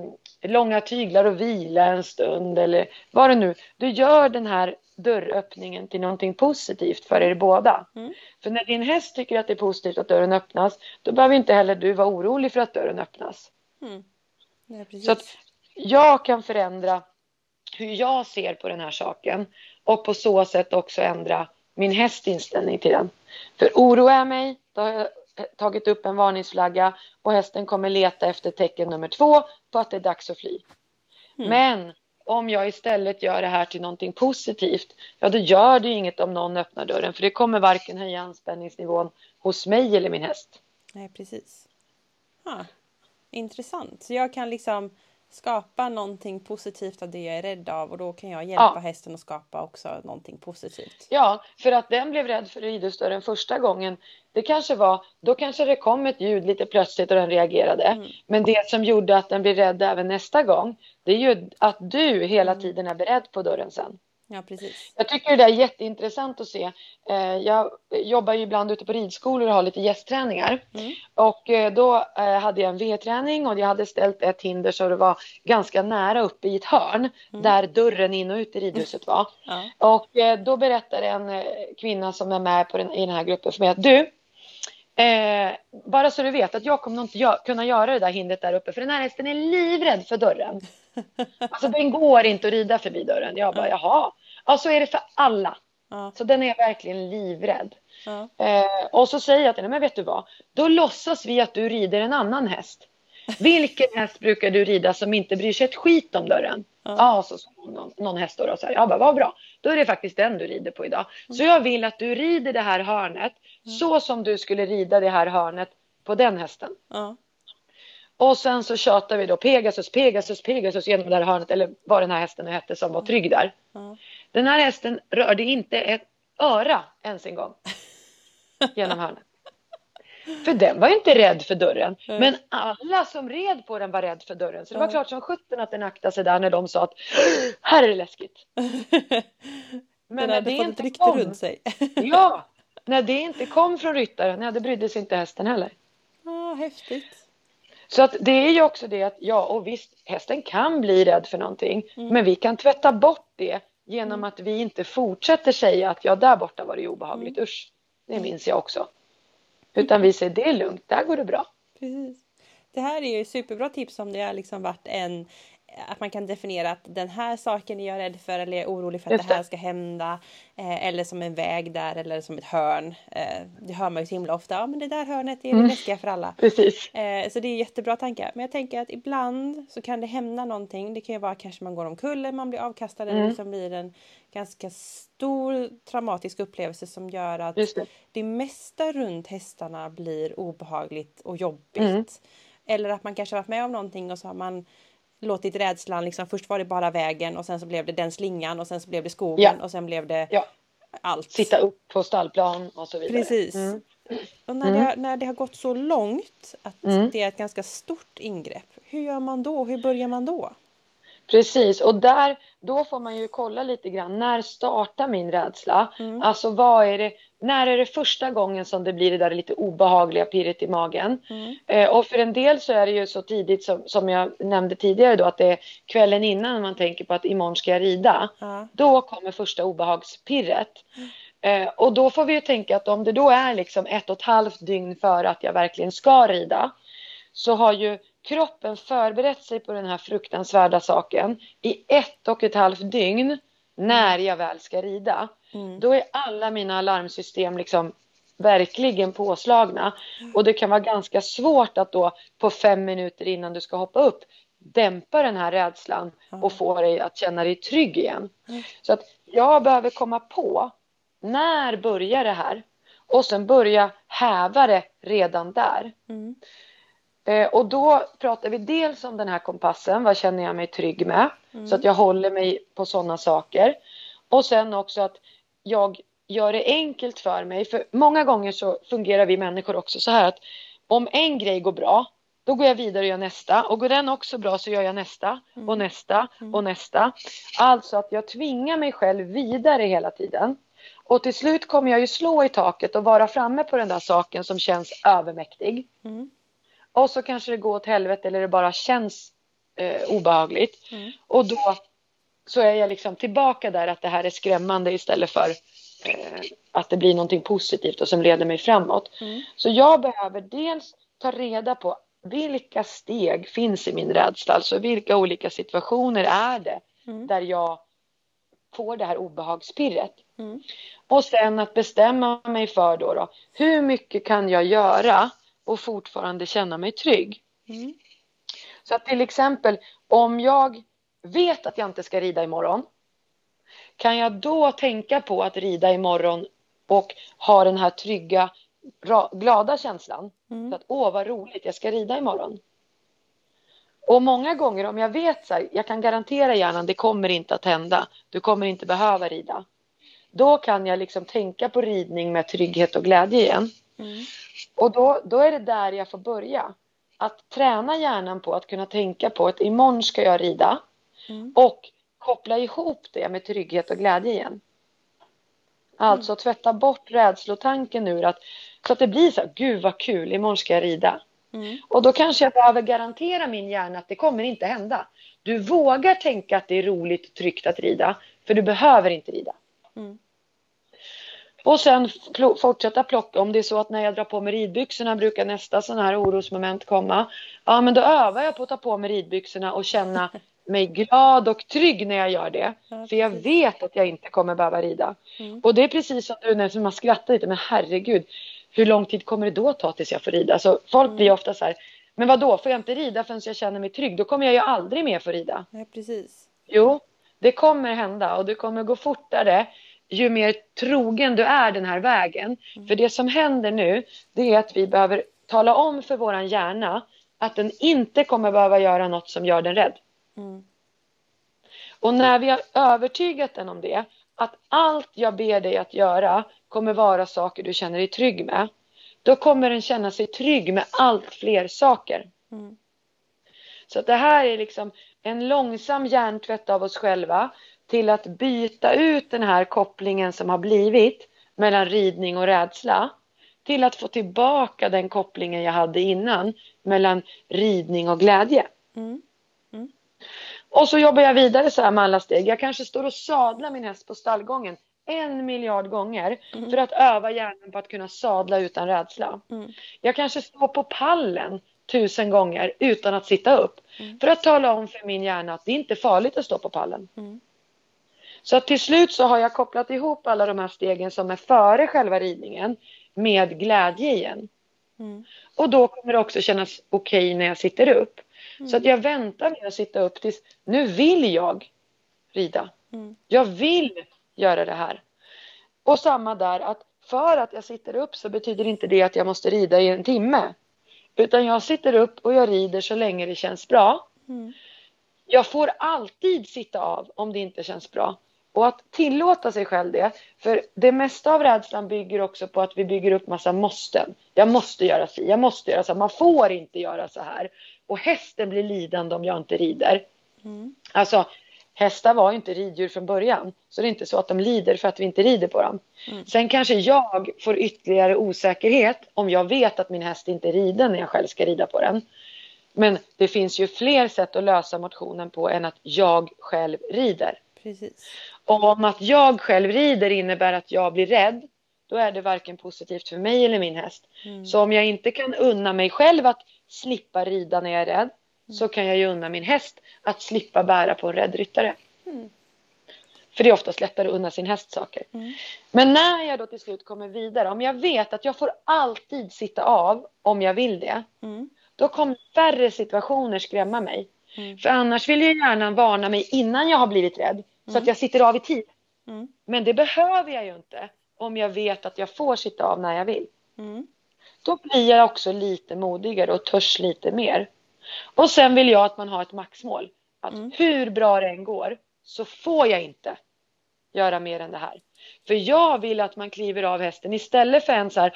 långa tyglar och vila en stund eller vad det nu. Du gör den här dörröppningen till någonting positivt för er båda. Mm. För när din häst tycker att det är positivt att dörren öppnas, då behöver inte heller du vara orolig för att dörren öppnas. Mm. Ja. Så att jag kan förändra hur jag ser på den här saken och på så sätt också ändra min hästs inställning till den. För oroar jag mig, då har jag tagit upp en varningsflagga och hästen kommer leta efter tecken nummer två på att det är dags att fly. Mm. Men om jag istället gör det här till någonting positivt, ja då gör det ju inget om någon öppnar dörren för det kommer varken höja anspänningsnivån hos mig eller min häst. Nej, precis. Ha. Intressant. Så jag kan liksom skapa någonting positivt av det jag är rädd av och då kan jag hjälpa Ja. hästen att skapa också någonting positivt. Ja, för att den blev rädd för ridhusdörren första gången. Det kanske var, då kanske det kom ett ljud lite plötsligt och den reagerade. Mm. Men det som gjorde att den blev rädd även nästa gång, det är ju att du hela Mm. tiden är beredd på dörren sen. Ja, precis. Jag tycker det är jätteintressant att se. Eh, Jag jobbar ju ibland ute på ridskolor och har lite gästträningar. Mm. Och eh, då eh, hade jag en V-träning och jag hade ställt ett hinder så det var ganska nära uppe i ett hörn Mm. där dörren in och ut i ridhuset var. Ja. Och då berättade en kvinna som är med på den, i den här gruppen för mig att du, eh, bara så du vet att jag kommer inte kunna göra det där hindret där uppe för den här hästen är livrädd för dörren. Alltså den går inte att rida förbi dörren. Jag bara jaha. Ja så är det för alla. Ja. Så den är verkligen livrädd. Ja. Eh, och så säger jag till henne, men vet du vad? Då låtsas vi att du rider en annan häst. Vilken häst brukar du rida som inte bryr sig ett skit om dörren? Ja. Ja, så sa någon, någon häst då. och Så här, jag bara, vad bra. Då är det faktiskt den du rider på idag. Så jag vill att du rider det här hörnet så som du skulle rida det här hörnet på den hästen. Ja. Och sen så tjatar vi då Pegasus, Pegasus, Pegasus genom det här hörnet eller vad den här hästen nu hette som var trygg där. Den här hästen rörde inte ett öra ens en gång genom hörnet. För den var ju inte rädd för dörren. Men alla som red på den var rädd för dörren. Så det var klart som sjutton att den aktade sig där när de sa att här är det läskigt. Men när det inte rykte kom, runt sig. ja, när det inte kom från ryttaren, ja, det brydde sig inte hästen heller. Ja, häftigt. Så att det är ju också det att ja, och visst, hästen kan bli rädd för någonting, Mm. men vi kan tvätta bort det genom att vi inte fortsätter säga att ja, där borta var det obehagligt, Mm. usch, det minns jag också. Utan vi säger det är lugnt, där går det bra. Precis. Det här är ju superbra tips om det har liksom varit en, att man kan definiera att den här saken är jag rädd för eller jag är orolig för att Just det här det. ska hända. Eh, eller som en väg där eller som ett hörn. Eh, det hör man ju så himla ofta. Ja men det där hörnet är det Mm. läskiga för alla. Precis. Eh, så det är jättebra tankar. Men jag tänker att ibland så kan det hända någonting. Det kan ju vara kanske man går omkull eller man blir avkastad eller Mm. liksom blir en ganska stor traumatisk upplevelse som gör att det. det mesta runt hästarna blir obehagligt och jobbigt. Mm. Eller att man kanske varit med om någonting och så har man låtit rädslan, liksom, först var det bara vägen och sen så blev det den slingan och sen så blev det skogen Ja. och sen blev det Ja. allt. Sitta upp på stallplan och så vidare. Precis. Mm. Och när, Mm. det, har- när det har gått så långt att Mm. det är ett ganska stort ingrepp, hur gör man då? Hur börjar man då? Precis, och där, då får man ju kolla lite grann. När startar min rädsla? Mm. Alltså vad är det, när är det första gången som det blir det där lite obehagliga pirret i magen? Mm. Eh, och för en del så är det ju så tidigt som, som jag nämnde tidigare då att det är kvällen innan man tänker på att imorgon ska jag rida. Ja. Då kommer första obehagspirret. Eh, och då får vi ju tänka att om det då är liksom ett och ett halvt dygn före att jag verkligen ska rida så har ju kroppen förberett sig på den här fruktansvärda saken i ett och ett halvt dygn när jag väl ska rida. Mm. Då är alla mina alarmsystem liksom verkligen påslagna. Och det kan vara ganska svårt att då på fem minuter innan du ska hoppa upp dämpa den här rädslan och få dig att känna dig trygg igen. Mm. Så att jag behöver komma på när börjar det här? Och sen börja häva det redan där. Mm. Eh, och då pratar vi dels om den här kompassen, vad känner jag mig trygg med? Mm. Så att jag håller mig på sådana saker. Och sen också att jag gör det enkelt för mig. För många gånger så fungerar vi människor också så här att om en grej går bra, då går jag vidare och gör nästa. Och går den också bra så gör jag nästa och nästa och nästa. Alltså att jag tvingar mig själv vidare hela tiden. Och till slut kommer jag ju slå i taket och vara framme på den där saken som känns övermäktig. Mm. Och så kanske det går åt helvete eller det bara känns eh, obehagligt. Mm. Och då så är jag liksom tillbaka där att det här är skrämmande istället för eh, att det blir någonting positivt och som leder mig framåt. Mm. Så jag behöver dels ta reda på vilka steg finns i min rädsla, alltså vilka olika situationer är det Mm. där jag får det här obehagspirret. Mm. Och sen att bestämma mig för då, då hur mycket kan jag göra och fortfarande känna mig trygg. Mm. Så att till exempel om jag vet att jag inte ska rida imorgon kan jag då tänka på att rida imorgon och ha den här trygga, glada känslan. Mm. Att åh vad roligt, jag ska rida imorgon. Och många gånger om jag vet så här, jag kan garantera hjärnan det kommer inte att hända. Du kommer inte behöva rida. Då kan jag liksom tänka på ridning med trygghet och glädje igen. Mm. Och då, då är det där jag får börja. Att träna hjärnan på att kunna tänka på att imorgon ska jag rida. Mm. Och koppla ihop det med trygghet och glädje igen. Alltså tvätta bort rädslotanken ur att så att det blir så här, gud vad kul, imorgon ska jag rida. Mm. Och då kanske jag behöver garantera min hjärna att det kommer inte hända. Du vågar tänka att det är roligt och tryggt att rida, för du behöver inte rida. Mm. Och sen fortsätta plocka. Om det är så att när jag drar på mig ridbyxorna brukar nästa sån här orosmoment komma. Ja, men då övar jag på att ta på mig ridbyxorna och känna mig glad och trygg när jag gör det. Ja, För jag vet att jag inte kommer behöva rida. Mm. Och det är precis som du när man skrattar lite. Men herregud, hur lång tid kommer det då ta tills jag får rida? Så folk blir ofta så här. Men vad då? får jag inte rida förrän jag känner mig trygg? Då kommer jag ju aldrig mer få rida. Ja, precis. Jo, det kommer hända och det kommer gå fortare ju mer trogen du är den här vägen. För det som händer nu, det är att vi behöver tala om för våran hjärna att den inte kommer behöva göra något som gör den rädd. Mm. Och när vi har övertygat den om det, att allt jag ber dig att göra kommer vara saker du känner dig trygg med, då kommer den känna sig trygg med allt fler saker. Mm. Så att det här är liksom en långsam hjärntvätt av oss själva till att byta ut den här kopplingen som har blivit mellan ridning och rädsla till att få tillbaka den kopplingen jag hade innan mellan ridning och glädje. Mm. Och så jobbar jag vidare så här med alla steg. Jag kanske står och sadlar min häst på stallgången en miljard gånger Mm. för att öva hjärnan på att kunna sadla utan rädsla. Mm. Jag kanske står på pallen tusen gånger utan att sitta upp. Mm. För att tala om för min hjärna att det inte är farligt att stå på pallen. Mm. Så att till slut så har jag kopplat ihop alla de här stegen som är före själva ridningen med glädje igen. Mm. Och då kommer det också kännas okej okay när jag sitter upp. Så att jag väntar med att sitta upp tills nu vill jag rida. Mm. Jag vill göra det här. Och samma där att för att jag sitter upp så betyder inte det att jag måste rida i en timme. Utan jag sitter upp och jag rider så länge det känns bra. Mm. Jag får alltid sitta av om det inte känns bra. Och att tillåta sig själv det. För det mesta av rädslan bygger också på att vi bygger upp massa måsten. Jag måste göra så, jag måste göra så. Man får inte göra så här. Och hästen blir lidande om jag inte rider. Mm. Alltså, hästar var inte riddjur från början. Så det är inte så att de lider för att vi inte rider på dem. Mm. Sen kanske jag får ytterligare osäkerhet om jag vet att min häst inte rider när jag själv ska rida på den. Men det finns ju fler sätt att lösa motionen på än att jag själv rider. Precis. Och om att jag själv rider innebär att jag blir rädd, då är det varken positivt för mig eller min häst. Mm. Så om jag inte kan unna mig själv att slippa rida när jag är rädd, mm. så kan jag ju unna min häst att slippa bära på en rädd ryttare. Mm. För det är oftast lättare att unna sin häst saker. Mm. Men när jag då till slut kommer vidare, om jag vet att jag får alltid sitta av om jag vill det, mm. då kommer färre situationer skrämma mig. Mm. För annars vill jag gärna varna mig innan jag har blivit rädd. Så att mm. jag sitter av i tid. Mm. Men det behöver jag ju inte om jag vet att jag får sitta av när jag vill. Mm. Då blir jag också lite modigare och törs lite mer. Och sen vill jag att man har ett maxmål. Att hur bra det än går så får jag inte göra mer än det här. För jag vill att man kliver av hästen istället för en så här,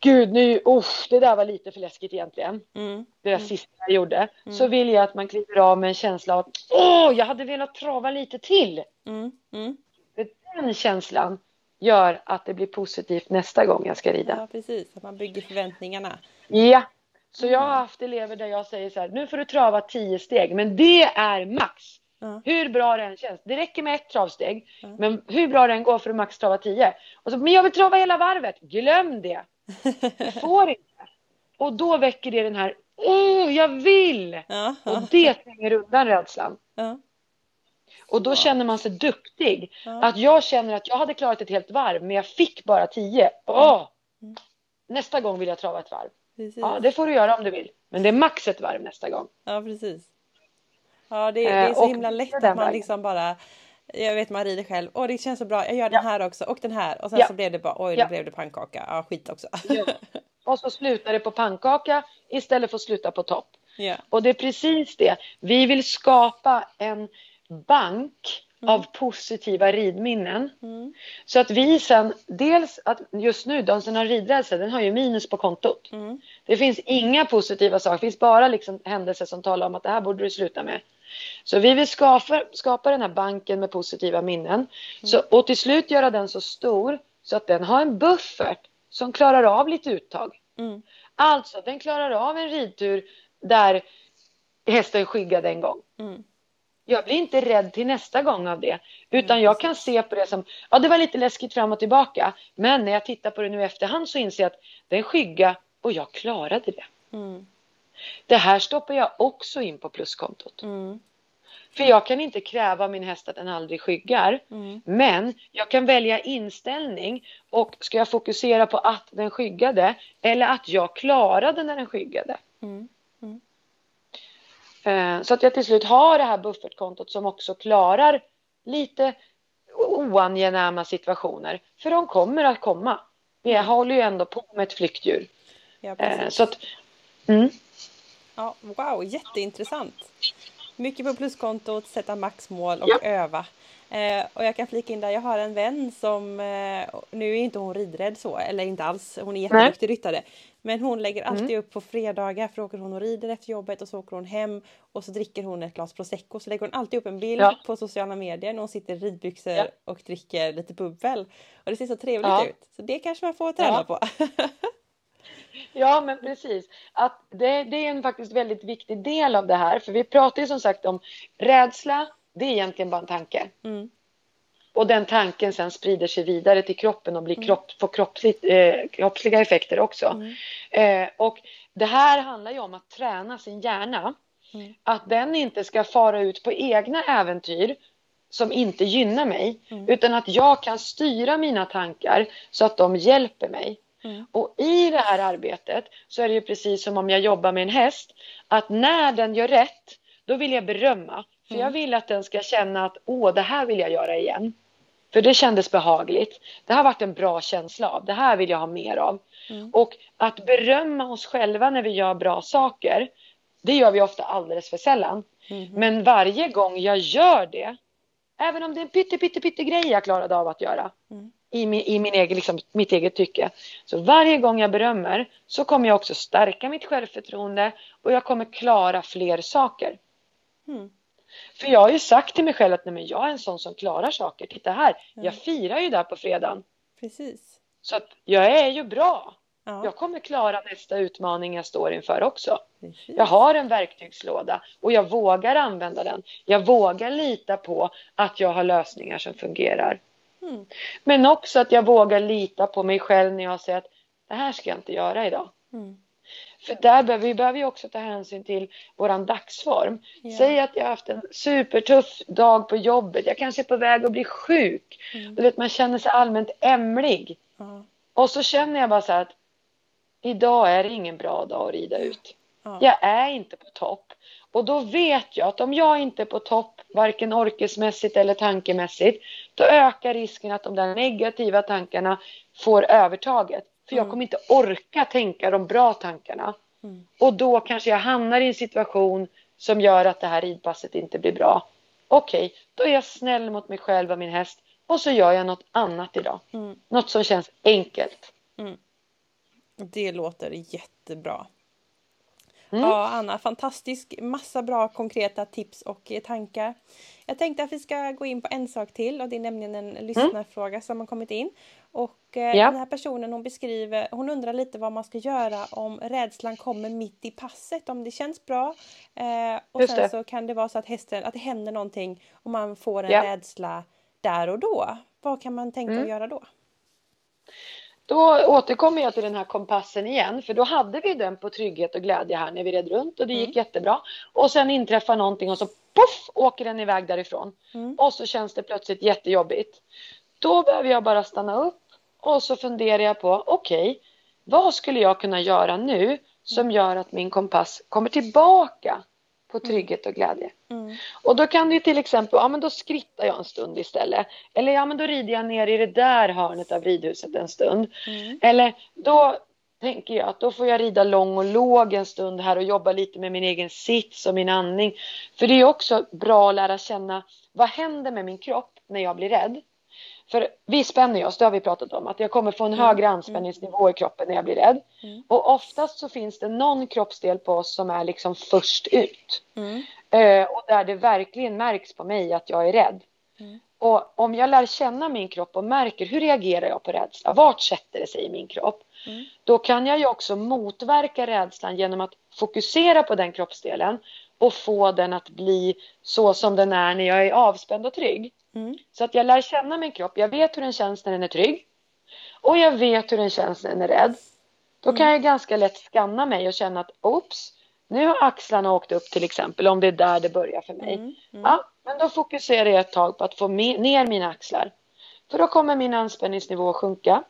gud nu, usch, det där var lite för läskigt egentligen. Mm. Det där mm. sista jag gjorde. Mm. Så vill jag att man kliver av med en känsla av åh, jag hade velat trava lite till. Mm. mm. För den känslan gör att det blir positivt nästa gång jag ska rida. Ja, precis, att man bygger förväntningarna. Ja, så jag har mm. haft elever där jag säger så här, nu får du trava tio steg, men det är max. Mm. Hur bra det än känns. Det räcker med ett travsteg. Mm. Men hur bra det än går för att max trava 10. Och så, men jag vill trava hela varvet. Glöm det. Du får inte. Och då väcker det den här, åh, jag vill! Ja, Och det tränger undan rädslan. Ja. Och då känner man sig duktig. Att jag känner att jag hade klarat ett helt varv, men jag fick bara 10. Åh! Mm. Nästa gång vill jag trava ett varv. Precis. Ja, det får du göra om du vill. Men det är max ett varv nästa gång. Ja, precis. Ja, det, det är så eh, himla lätt att man liksom bara jag vet man rider själv. Åh det känns så bra. Jag gör den här också och den här. Och sen ja. så blev det bara oj, då ja. blev det pannkaka. Ja, skit också. Ja. Och så slutar det på pannkaka istället för att sluta på topp. Och det är precis det. Vi vill skapa en bank Mm. av positiva ridminnen. Mm. Så att vi sen, dels att just nu, de som har ridrädsla, den har ju minus på kontot. Mm. Det finns inga positiva saker, det finns bara liksom händelser som talar om att det här borde du sluta med. Så vi vill skapa, skapa den här banken med positiva minnen. Mm. Så, och till slut göra den så stor så att den har en buffert som klarar av lite uttag. Mm. Alltså, den klarar av en ridtur där hästen skyggade en gång. Mm. Jag blir inte rädd till nästa gång av det. Utan jag kan se på det som, ja det var lite läskigt fram och tillbaka. Men när jag tittar på det nu i efterhand så inser jag att den skygga och jag klarade det. Mm. Det här stoppar jag också in på pluskontot. Mm. För jag kan inte kräva min häst att den aldrig skyggar. Mm. Men jag kan välja inställning och ska jag fokusera på att den skyggade eller att jag klarade när den skyggade. Mm. Mm. Eh, så att jag till slut har det här buffertkontot som också klarar lite oangenäma situationer. För de kommer att komma. Vi mm. håller ju ändå på med ett flyktdjur. Ja, eh, så att, mm. Ja, wow, jätteintressant. Mycket på pluskontot, sätta maxmål och ja. öva. Eh, och jag kan flika in där, jag har en vän som, eh, nu är inte hon ridrädd så, eller inte alls, hon är jätteduktig ryttare. Men hon lägger mm. alltid mm. upp på fredagar för åker hon och rider efter jobbet och så åker hon hem och så dricker hon ett glas prosecco. Så lägger hon alltid upp en bild ja. på sociala medier när hon sitter i ridbyxor ja. och dricker lite bubbel. Och det ser så trevligt ja. ut. Så det kanske man får träna på. Ja, men precis. Att det, det, är en faktiskt väldigt viktig del av det här. För vi pratar ju som sagt om rädsla, det är egentligen bara en tanke. Mm. Och den tanken sen sprider sig vidare till kroppen och blir mm. kropp, får kroppsligt, eh, kroppsliga effekter också. Mm. Eh, och det här handlar ju om att träna sin hjärna. Mm. Att den inte ska fara ut på egna äventyr som inte gynnar mig. Mm. Utan att jag kan styra mina tankar så att de hjälper mig. Mm. Och i det här arbetet så är det ju precis som om jag jobbar med en häst. Att när den gör rätt, då vill jag berömma. För jag mm. vill att den ska känna att åh, det här vill jag göra igen. För det kändes behagligt. Det har varit en bra känsla av. Det här vill jag ha mer av. Mm. Och att berömma oss själva när vi gör bra saker, det gör vi ofta alldeles för sällan. Mm. Men varje gång jag gör det, även om det är en pytte, pytte, pytte grej jag klarade av att göra mm. I, min, i min egen, liksom, mitt eget tycke. Så varje gång jag berömmer så kommer jag också stärka mitt självförtroende och jag kommer klara fler saker. Mm. För jag har ju sagt till mig själv att nej, men jag är en sån som klarar saker. Titta här, jag firar ju där på fredagen. Precis. Så att jag är ju bra. Ja. Jag kommer klara nästa utmaning jag står inför också. Precis. Jag har en verktygslåda och jag vågar använda den. Jag vågar lita på att jag har lösningar som fungerar. Mm. Men också att jag vågar lita på mig själv när jag säger att det här ska jag inte göra idag. Mm. För där behöver vi behöver ju också ta hänsyn till våran dagsform. Ja. Säg att jag har haft en supertuff dag på jobbet. Jag kanske är på väg att bli sjuk. Mm. Du vet, man känner sig allmänt ämlig. Mm. Och så känner jag bara så här att idag är det ingen bra dag att rida ut. Mm. Jag är inte på topp. Och då vet jag att om jag inte är på topp, varken orkesmässigt eller tankemässigt, då ökar risken att de där negativa tankarna får övertaget. För jag mm. kommer inte orka tänka de bra tankarna. Mm. Och då kanske jag hamnar i en situation som gör att det här ridpasset inte blir bra. Okej, okay, då är jag snäll mot mig själv och min häst och så gör jag något annat idag. Mm. Något som känns enkelt. Mm. Det låter jättebra. Mm. Ja, Anna, fantastisk massa bra konkreta tips och tankar. Jag tänkte att vi ska gå in på en sak till och det är nämligen en lyssnarfråga som har kommit in. Och eh, ja. den här personen hon beskriver, hon undrar lite vad man ska göra om rädslan kommer mitt i passet, om det känns bra. Eh, och Just sen det. så kan det vara så att hästen, att det händer någonting och man får en ja. rädsla där och då. Vad kan man tänka mm. att göra då? Då återkommer jag till den här kompassen igen, för då hade vi den på trygghet och glädje här när vi red runt och det gick mm. jättebra. Och sen inträffar någonting och så poff åker den iväg därifrån. Mm. Och så känns det plötsligt jättejobbigt. Då behöver jag bara stanna upp och så funderar jag på, okej, okay, vad skulle jag kunna göra nu som gör att min kompass kommer tillbaka på mm. trygghet och glädje. Mm. Och då kan det till exempel, ja men då skrittar jag en stund istället. Eller ja men då rider jag ner i det där hörnet av ridhuset en stund. Mm. Eller då tänker jag att då får jag rida lång och låg en stund här och jobba lite med min egen sits och min andning. För det är också bra att lära känna vad händer med min kropp när jag blir rädd. För vi spänner oss, det har vi pratat om, att jag kommer få en mm. högre anspänningsnivå i kroppen när jag blir rädd. Mm. Och oftast så finns det någon kroppsdel på oss som är liksom först ut. Mm. Eh, och där det verkligen märks på mig att jag är rädd. Mm. Och om jag lär känna min kropp och märker hur reagerar jag på rädsla, vart sätter det sig i min kropp? Mm. Då kan jag ju också motverka rädslan genom att fokusera på den kroppsdelen och få den att bli så som den är när jag är avspänd och trygg. Mm. Så att jag lär känna min kropp. Jag vet hur den känns när den är trygg. Och jag vet hur den känns när den är rädd. Då kan jag ganska lätt skanna mig och känna att oops, nu har axlarna åkt upp till exempel, om det är där det börjar för mig. Mm. Mm. Ja, men då fokuserar jag ett tag på att få ner mina axlar. För då kommer min anspänningsnivå att sjunka.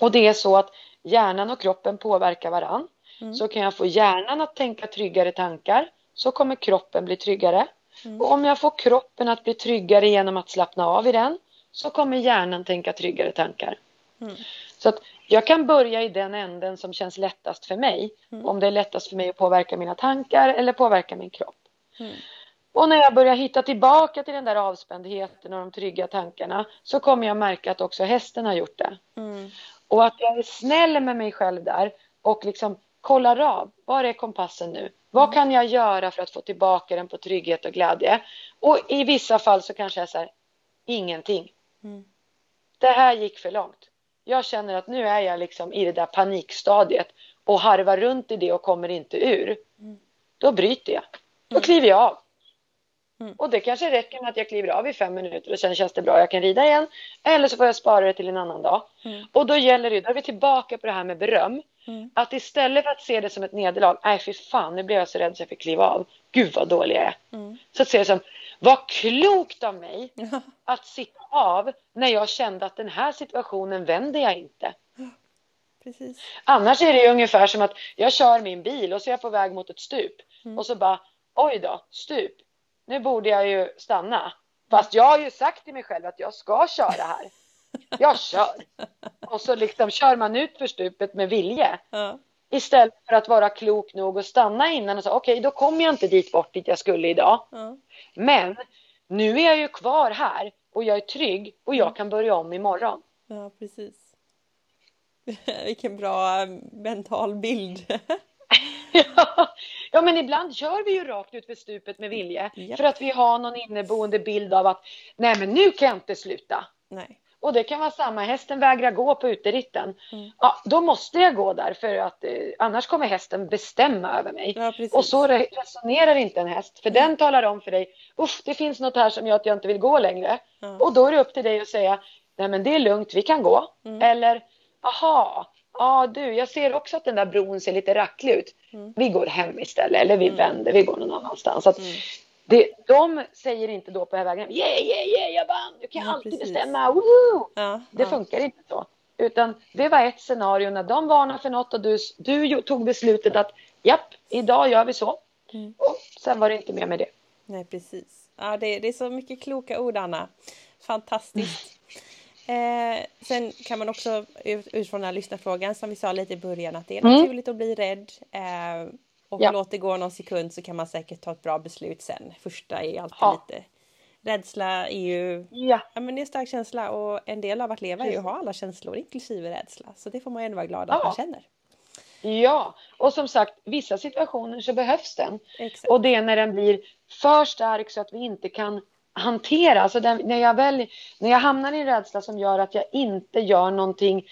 Och det är så att hjärnan och kroppen påverkar varann. Mm. Så kan jag få hjärnan att tänka tryggare tankar, så kommer kroppen bli tryggare. Mm. Och om jag får kroppen att bli tryggare genom att slappna av i den så kommer hjärnan tänka tryggare tankar. Mm. Så att jag kan börja i den änden som känns lättast för mig. Mm. Om det är lättast för mig att påverka mina tankar eller påverka min kropp. Mm. Och när jag börjar hitta tillbaka till den där avspändheten och de trygga tankarna så kommer jag märka att också hästen har gjort det. Mm. Och att jag är snäll med mig själv där och liksom kollar av. Var är kompassen nu? Vad mm. kan jag göra för att få tillbaka den på trygghet och glädje? Och i vissa fall så kanske jag säger ingenting. Mm. Det här gick för långt. Jag känner att nu är jag liksom i det där panikstadiet och harvar runt i det och kommer inte ur. Mm. Då bryter jag. Då mm. kliver jag av. Mm. Och det kanske räcker med att jag kliver av i fem minuter och sen känns det bra, jag kan rida igen. Eller så får jag spara det till en annan dag. Mm. Och då gäller det, då är vi tillbaka på det här med beröm. Mm. Att istället för att se det som ett nederlag, nej fy fan nu blev jag så rädd så jag fick kliva av. Gud vad dålig jag är. Mm. Så att se det som, vad klokt av mig att sitta av när jag kände att den här situationen vänder jag inte. Precis. Annars är det ungefär som att jag kör min bil och så är jag på väg mot ett stup. Mm. Och så bara, oj då, stup. Nu borde jag ju stanna. Fast jag har ju sagt till mig själv att jag ska köra här. Jag kör. Och så liksom kör man ut för stupet med vilje. Ja. Istället för att vara klok nog och stanna innan och säga okej, okay, då kommer jag inte dit bort dit jag skulle idag. Ja. Men nu är jag ju kvar här och jag är trygg och jag kan börja om imorgon. Ja, precis. Vilken bra mental bild. ja. men ibland kör vi ju rakt ut för stupet med vilje. Yep. För att vi har någon inneboende bild av att nej men nu kan jag inte sluta. Nej. Och det kan vara samma, hästen vägrar gå på uteritten. Mm. Ja, då måste jag gå där för att eh, annars kommer hästen bestämma över mig. Ja, och så resonerar inte en häst. För mm. den talar om för dig, usch det finns något här som gör att jag inte vill gå längre. Mm. Och då är det upp till dig att säga, nej men det är lugnt, vi kan gå. Mm. Eller, aha, ja du, jag ser också att den där bron ser lite racklig ut. Mm. Vi går hem istället, eller vi mm. vänder, vi går någon annanstans. Att. Det, de säger inte då på vägen, yeah, yeah, yeah, jag vann, du kan ja, alltid precis. bestämma, Woo! Ja, det ja. funkar inte så. Utan det var ett scenario när de varnar för något och du, du tog beslutet att japp, idag gör vi så. Mm. Och sen var det inte mer med det. Nej, precis. Ja, det, det är så mycket kloka ord, Anna. Fantastiskt. Eh, sen kan man också utifrån den här lyssnarfrågan som vi sa lite i början att det är mm. naturligt att bli rädd. Eh, och ja. låt det gå någon sekund så kan man säkert ta ett bra beslut sen. Första är alltid ja. lite Rädsla är ju ja. ja. men det är en stark känsla och en del av att leva är ju att ha alla känslor inklusive rädsla. Så det får man ju ändå vara glad att man känner. Ja, och som sagt vissa situationer så behövs den. Exakt. Och det är när den blir för stark så att vi inte kan hantera. Alltså den, när, jag väl, när jag hamnar i en rädsla som gör att jag inte gör någonting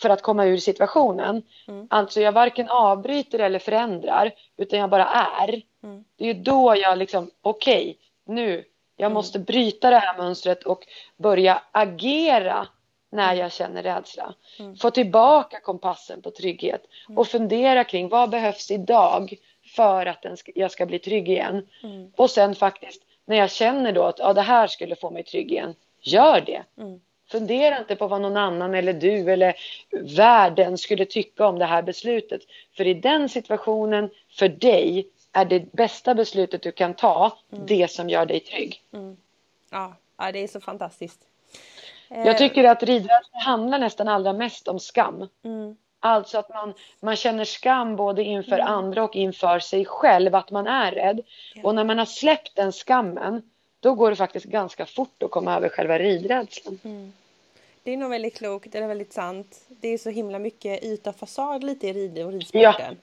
för att komma ur situationen. Mm. Alltså jag varken avbryter eller förändrar utan jag bara är. Mm. Det är då jag liksom, okej, okay, nu, jag mm. måste bryta det här mönstret och börja agera när mm. jag känner rädsla. Mm. Få tillbaka kompassen på trygghet mm. och fundera kring vad behövs idag för att jag ska bli trygg igen. Och sen faktiskt när jag känner då att ja, det här skulle få mig trygg igen, gör det. Fundera inte på vad någon annan eller du eller världen skulle tycka om det här beslutet. För i den situationen, för dig, är det bästa beslutet du kan ta mm. det som gör dig trygg. Mm. Ja, ja, det är så fantastiskt. Jag eh. tycker att ridrädsla handlar nästan allra mest om skam. Mm. Alltså att man, man känner skam både inför mm. andra och inför sig själv, att man är rädd. Ja. Och när man har släppt den skammen, då går det faktiskt ganska fort att komma över själva ridrädslan. Mm. Det är nog väldigt klokt, eller väldigt sant. Det är så himla mycket yta och fasad lite i rid och ridsporten.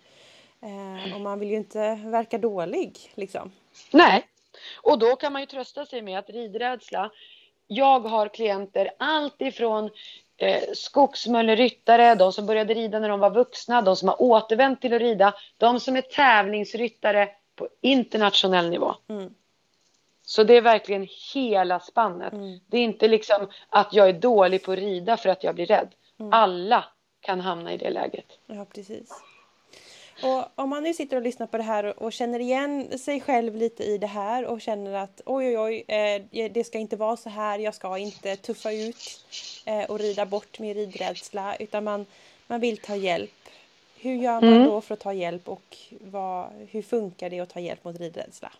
Ja. Eh, och man vill ju inte verka dålig liksom. Nej, och då kan man ju trösta sig med att ridrädsla jag har klienter allt ifrån eh, skogsmölleryttare, de som började rida när de var vuxna, de som har återvänt till att rida, de som är tävlingsryttare på internationell nivå. Mm. Så det är verkligen hela spannet. Mm. Det är inte liksom att jag är dålig på att rida för att jag blir rädd. Mm. Alla kan hamna i det läget. Ja, precis. Och om man nu sitter och lyssnar på det här och känner igen sig själv lite i det här och känner att oj oj oj, eh, det ska inte vara så här, jag ska inte tuffa ut eh, och rida bort min ridrädsla utan man, man vill ta hjälp. Hur gör man mm. då för att ta hjälp och vad, hur funkar det att ta hjälp mot ridrädsla?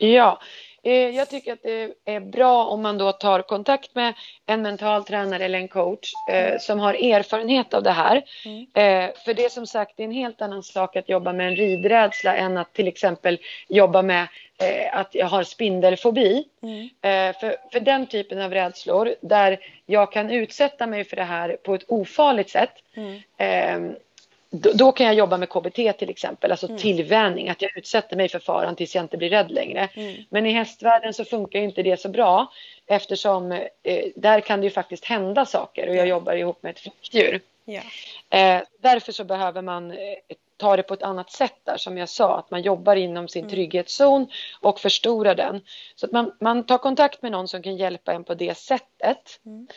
Ja, eh, jag tycker att det är bra om man då tar kontakt med en mental tränare eller en coach eh, mm. som har erfarenhet av det här. Mm. Eh, för det är som sagt en helt annan sak att jobba med en ridrädsla än att till exempel jobba med eh, att jag har spindelfobi. Mm. Eh, för, för den typen av rädslor där jag kan utsätta mig för det här på ett ofarligt sätt mm. Då, då, kan jag jobba med KBT till exempel, alltså mm. tillvänjning, att jag utsätter mig för faran tills jag inte blir rädd längre. Mm. Men i hästvärlden så funkar inte det så bra eftersom eh, där kan det ju faktiskt hända saker och jag jobbar ihop med ett flyktdjur. Yeah. Eh, därför så behöver man eh, ta det på ett annat sätt där som jag sa, att man jobbar inom sin mm. trygghetszon och förstorar den. Så att man, man tar kontakt med någon som kan hjälpa en på det sättet. Mm.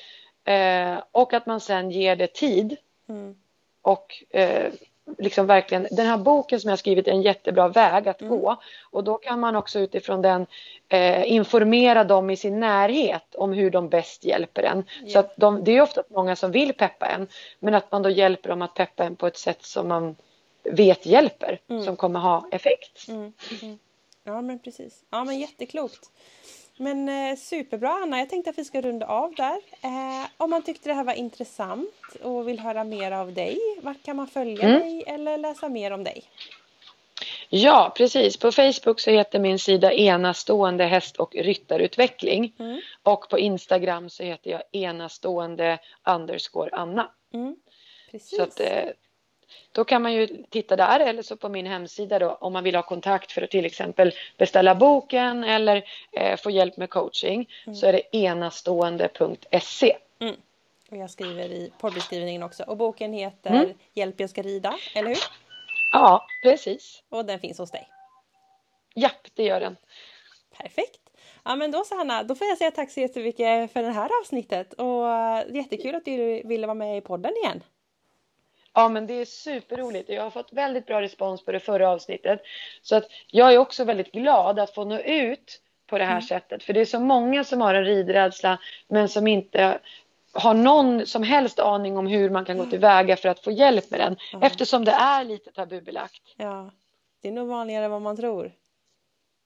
Eh, och att man sen ger det tid. Mm. Och eh, liksom verkligen, den här boken som jag skrivit är en jättebra väg att mm. gå. Och då kan man också utifrån den eh, informera dem i sin närhet om hur de bäst hjälper en. Yeah. Så att de, det är ofta många som vill peppa en, men att man då hjälper dem att peppa en på ett sätt som man vet hjälper, mm. som kommer ha effekt. Mm. mm. Ja men precis. Ja men jätteklokt. Men eh, superbra Anna, jag tänkte att vi ska runda av där. Eh, om man tyckte det här var intressant och vill höra mer av dig, vart kan man följa mm. dig eller läsa mer om dig? Ja, precis. På Facebook så heter min sida enastående häst och ryttarutveckling. Mm. Och på Instagram så heter jag enastående underscore Anna. Mm. Precis. Så att, eh, då kan man ju titta där eller så på min hemsida då om man vill ha kontakt för att till exempel beställa boken eller eh, få hjälp med coaching mm. så är det enastående.se. Mm. Och jag skriver i poddbeskrivningen också. Och boken heter mm. Hjälp jag ska rida, eller hur? Ja, precis. Och den finns hos dig? Japp, det gör den. Perfekt. Ja men då så Hanna, då får jag säga tack så jättemycket för det här avsnittet och jättekul att du ville vara med i podden igen. Ja, men det är superroligt. Jag har fått väldigt bra respons på det förra avsnittet. Så att jag är också väldigt glad att få nå ut på det här mm. sättet. För det är så många som har en ridrädsla men som inte har någon som helst aning om hur man kan gå tillväga för att få hjälp med den. Mm. Eftersom det är lite tabubelagt. Ja, det är nog vanligare än vad man tror.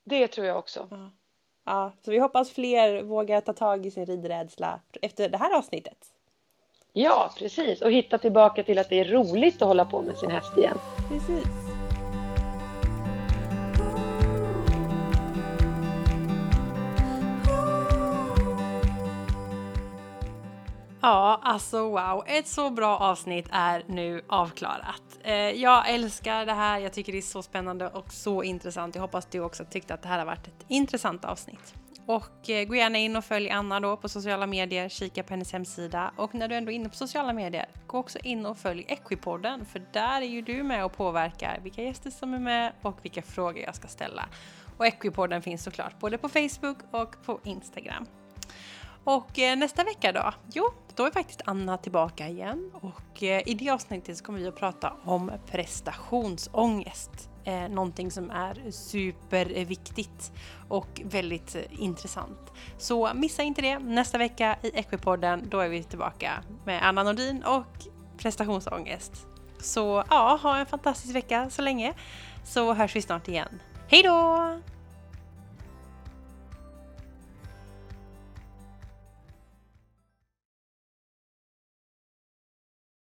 Det tror jag också. Ja. ja, så vi hoppas fler vågar ta tag i sin ridrädsla efter det här avsnittet. Ja, precis. Och hitta tillbaka till att det är roligt att hålla på med sin häst igen. Precis. Ja, alltså wow. Ett så bra avsnitt är nu avklarat. Eh, jag älskar det här. Jag tycker det är så spännande och så intressant. Jag hoppas du också tyckte att det här har varit ett intressant avsnitt. Och eh, gå gärna in och följ Anna då på sociala medier, kika på hennes hemsida och när du ändå är inne på sociala medier, gå också in och följ Equipodden för där är ju du med och påverkar vilka gäster som är med och vilka frågor jag ska ställa. Och Equipodden finns såklart både på Facebook och på Instagram. Och eh, nästa vecka då? Jo, då är faktiskt Anna tillbaka igen och eh, i det avsnittet så kommer vi att prata om prestationsångest eh, någonting som är superviktigt och väldigt eh, intressant. Så missa inte det nästa vecka i Equipodden. Då är vi tillbaka med Anna Nordin och prestationsångest. Så ja, ha en fantastisk vecka så länge så hörs vi snart igen. Hej då!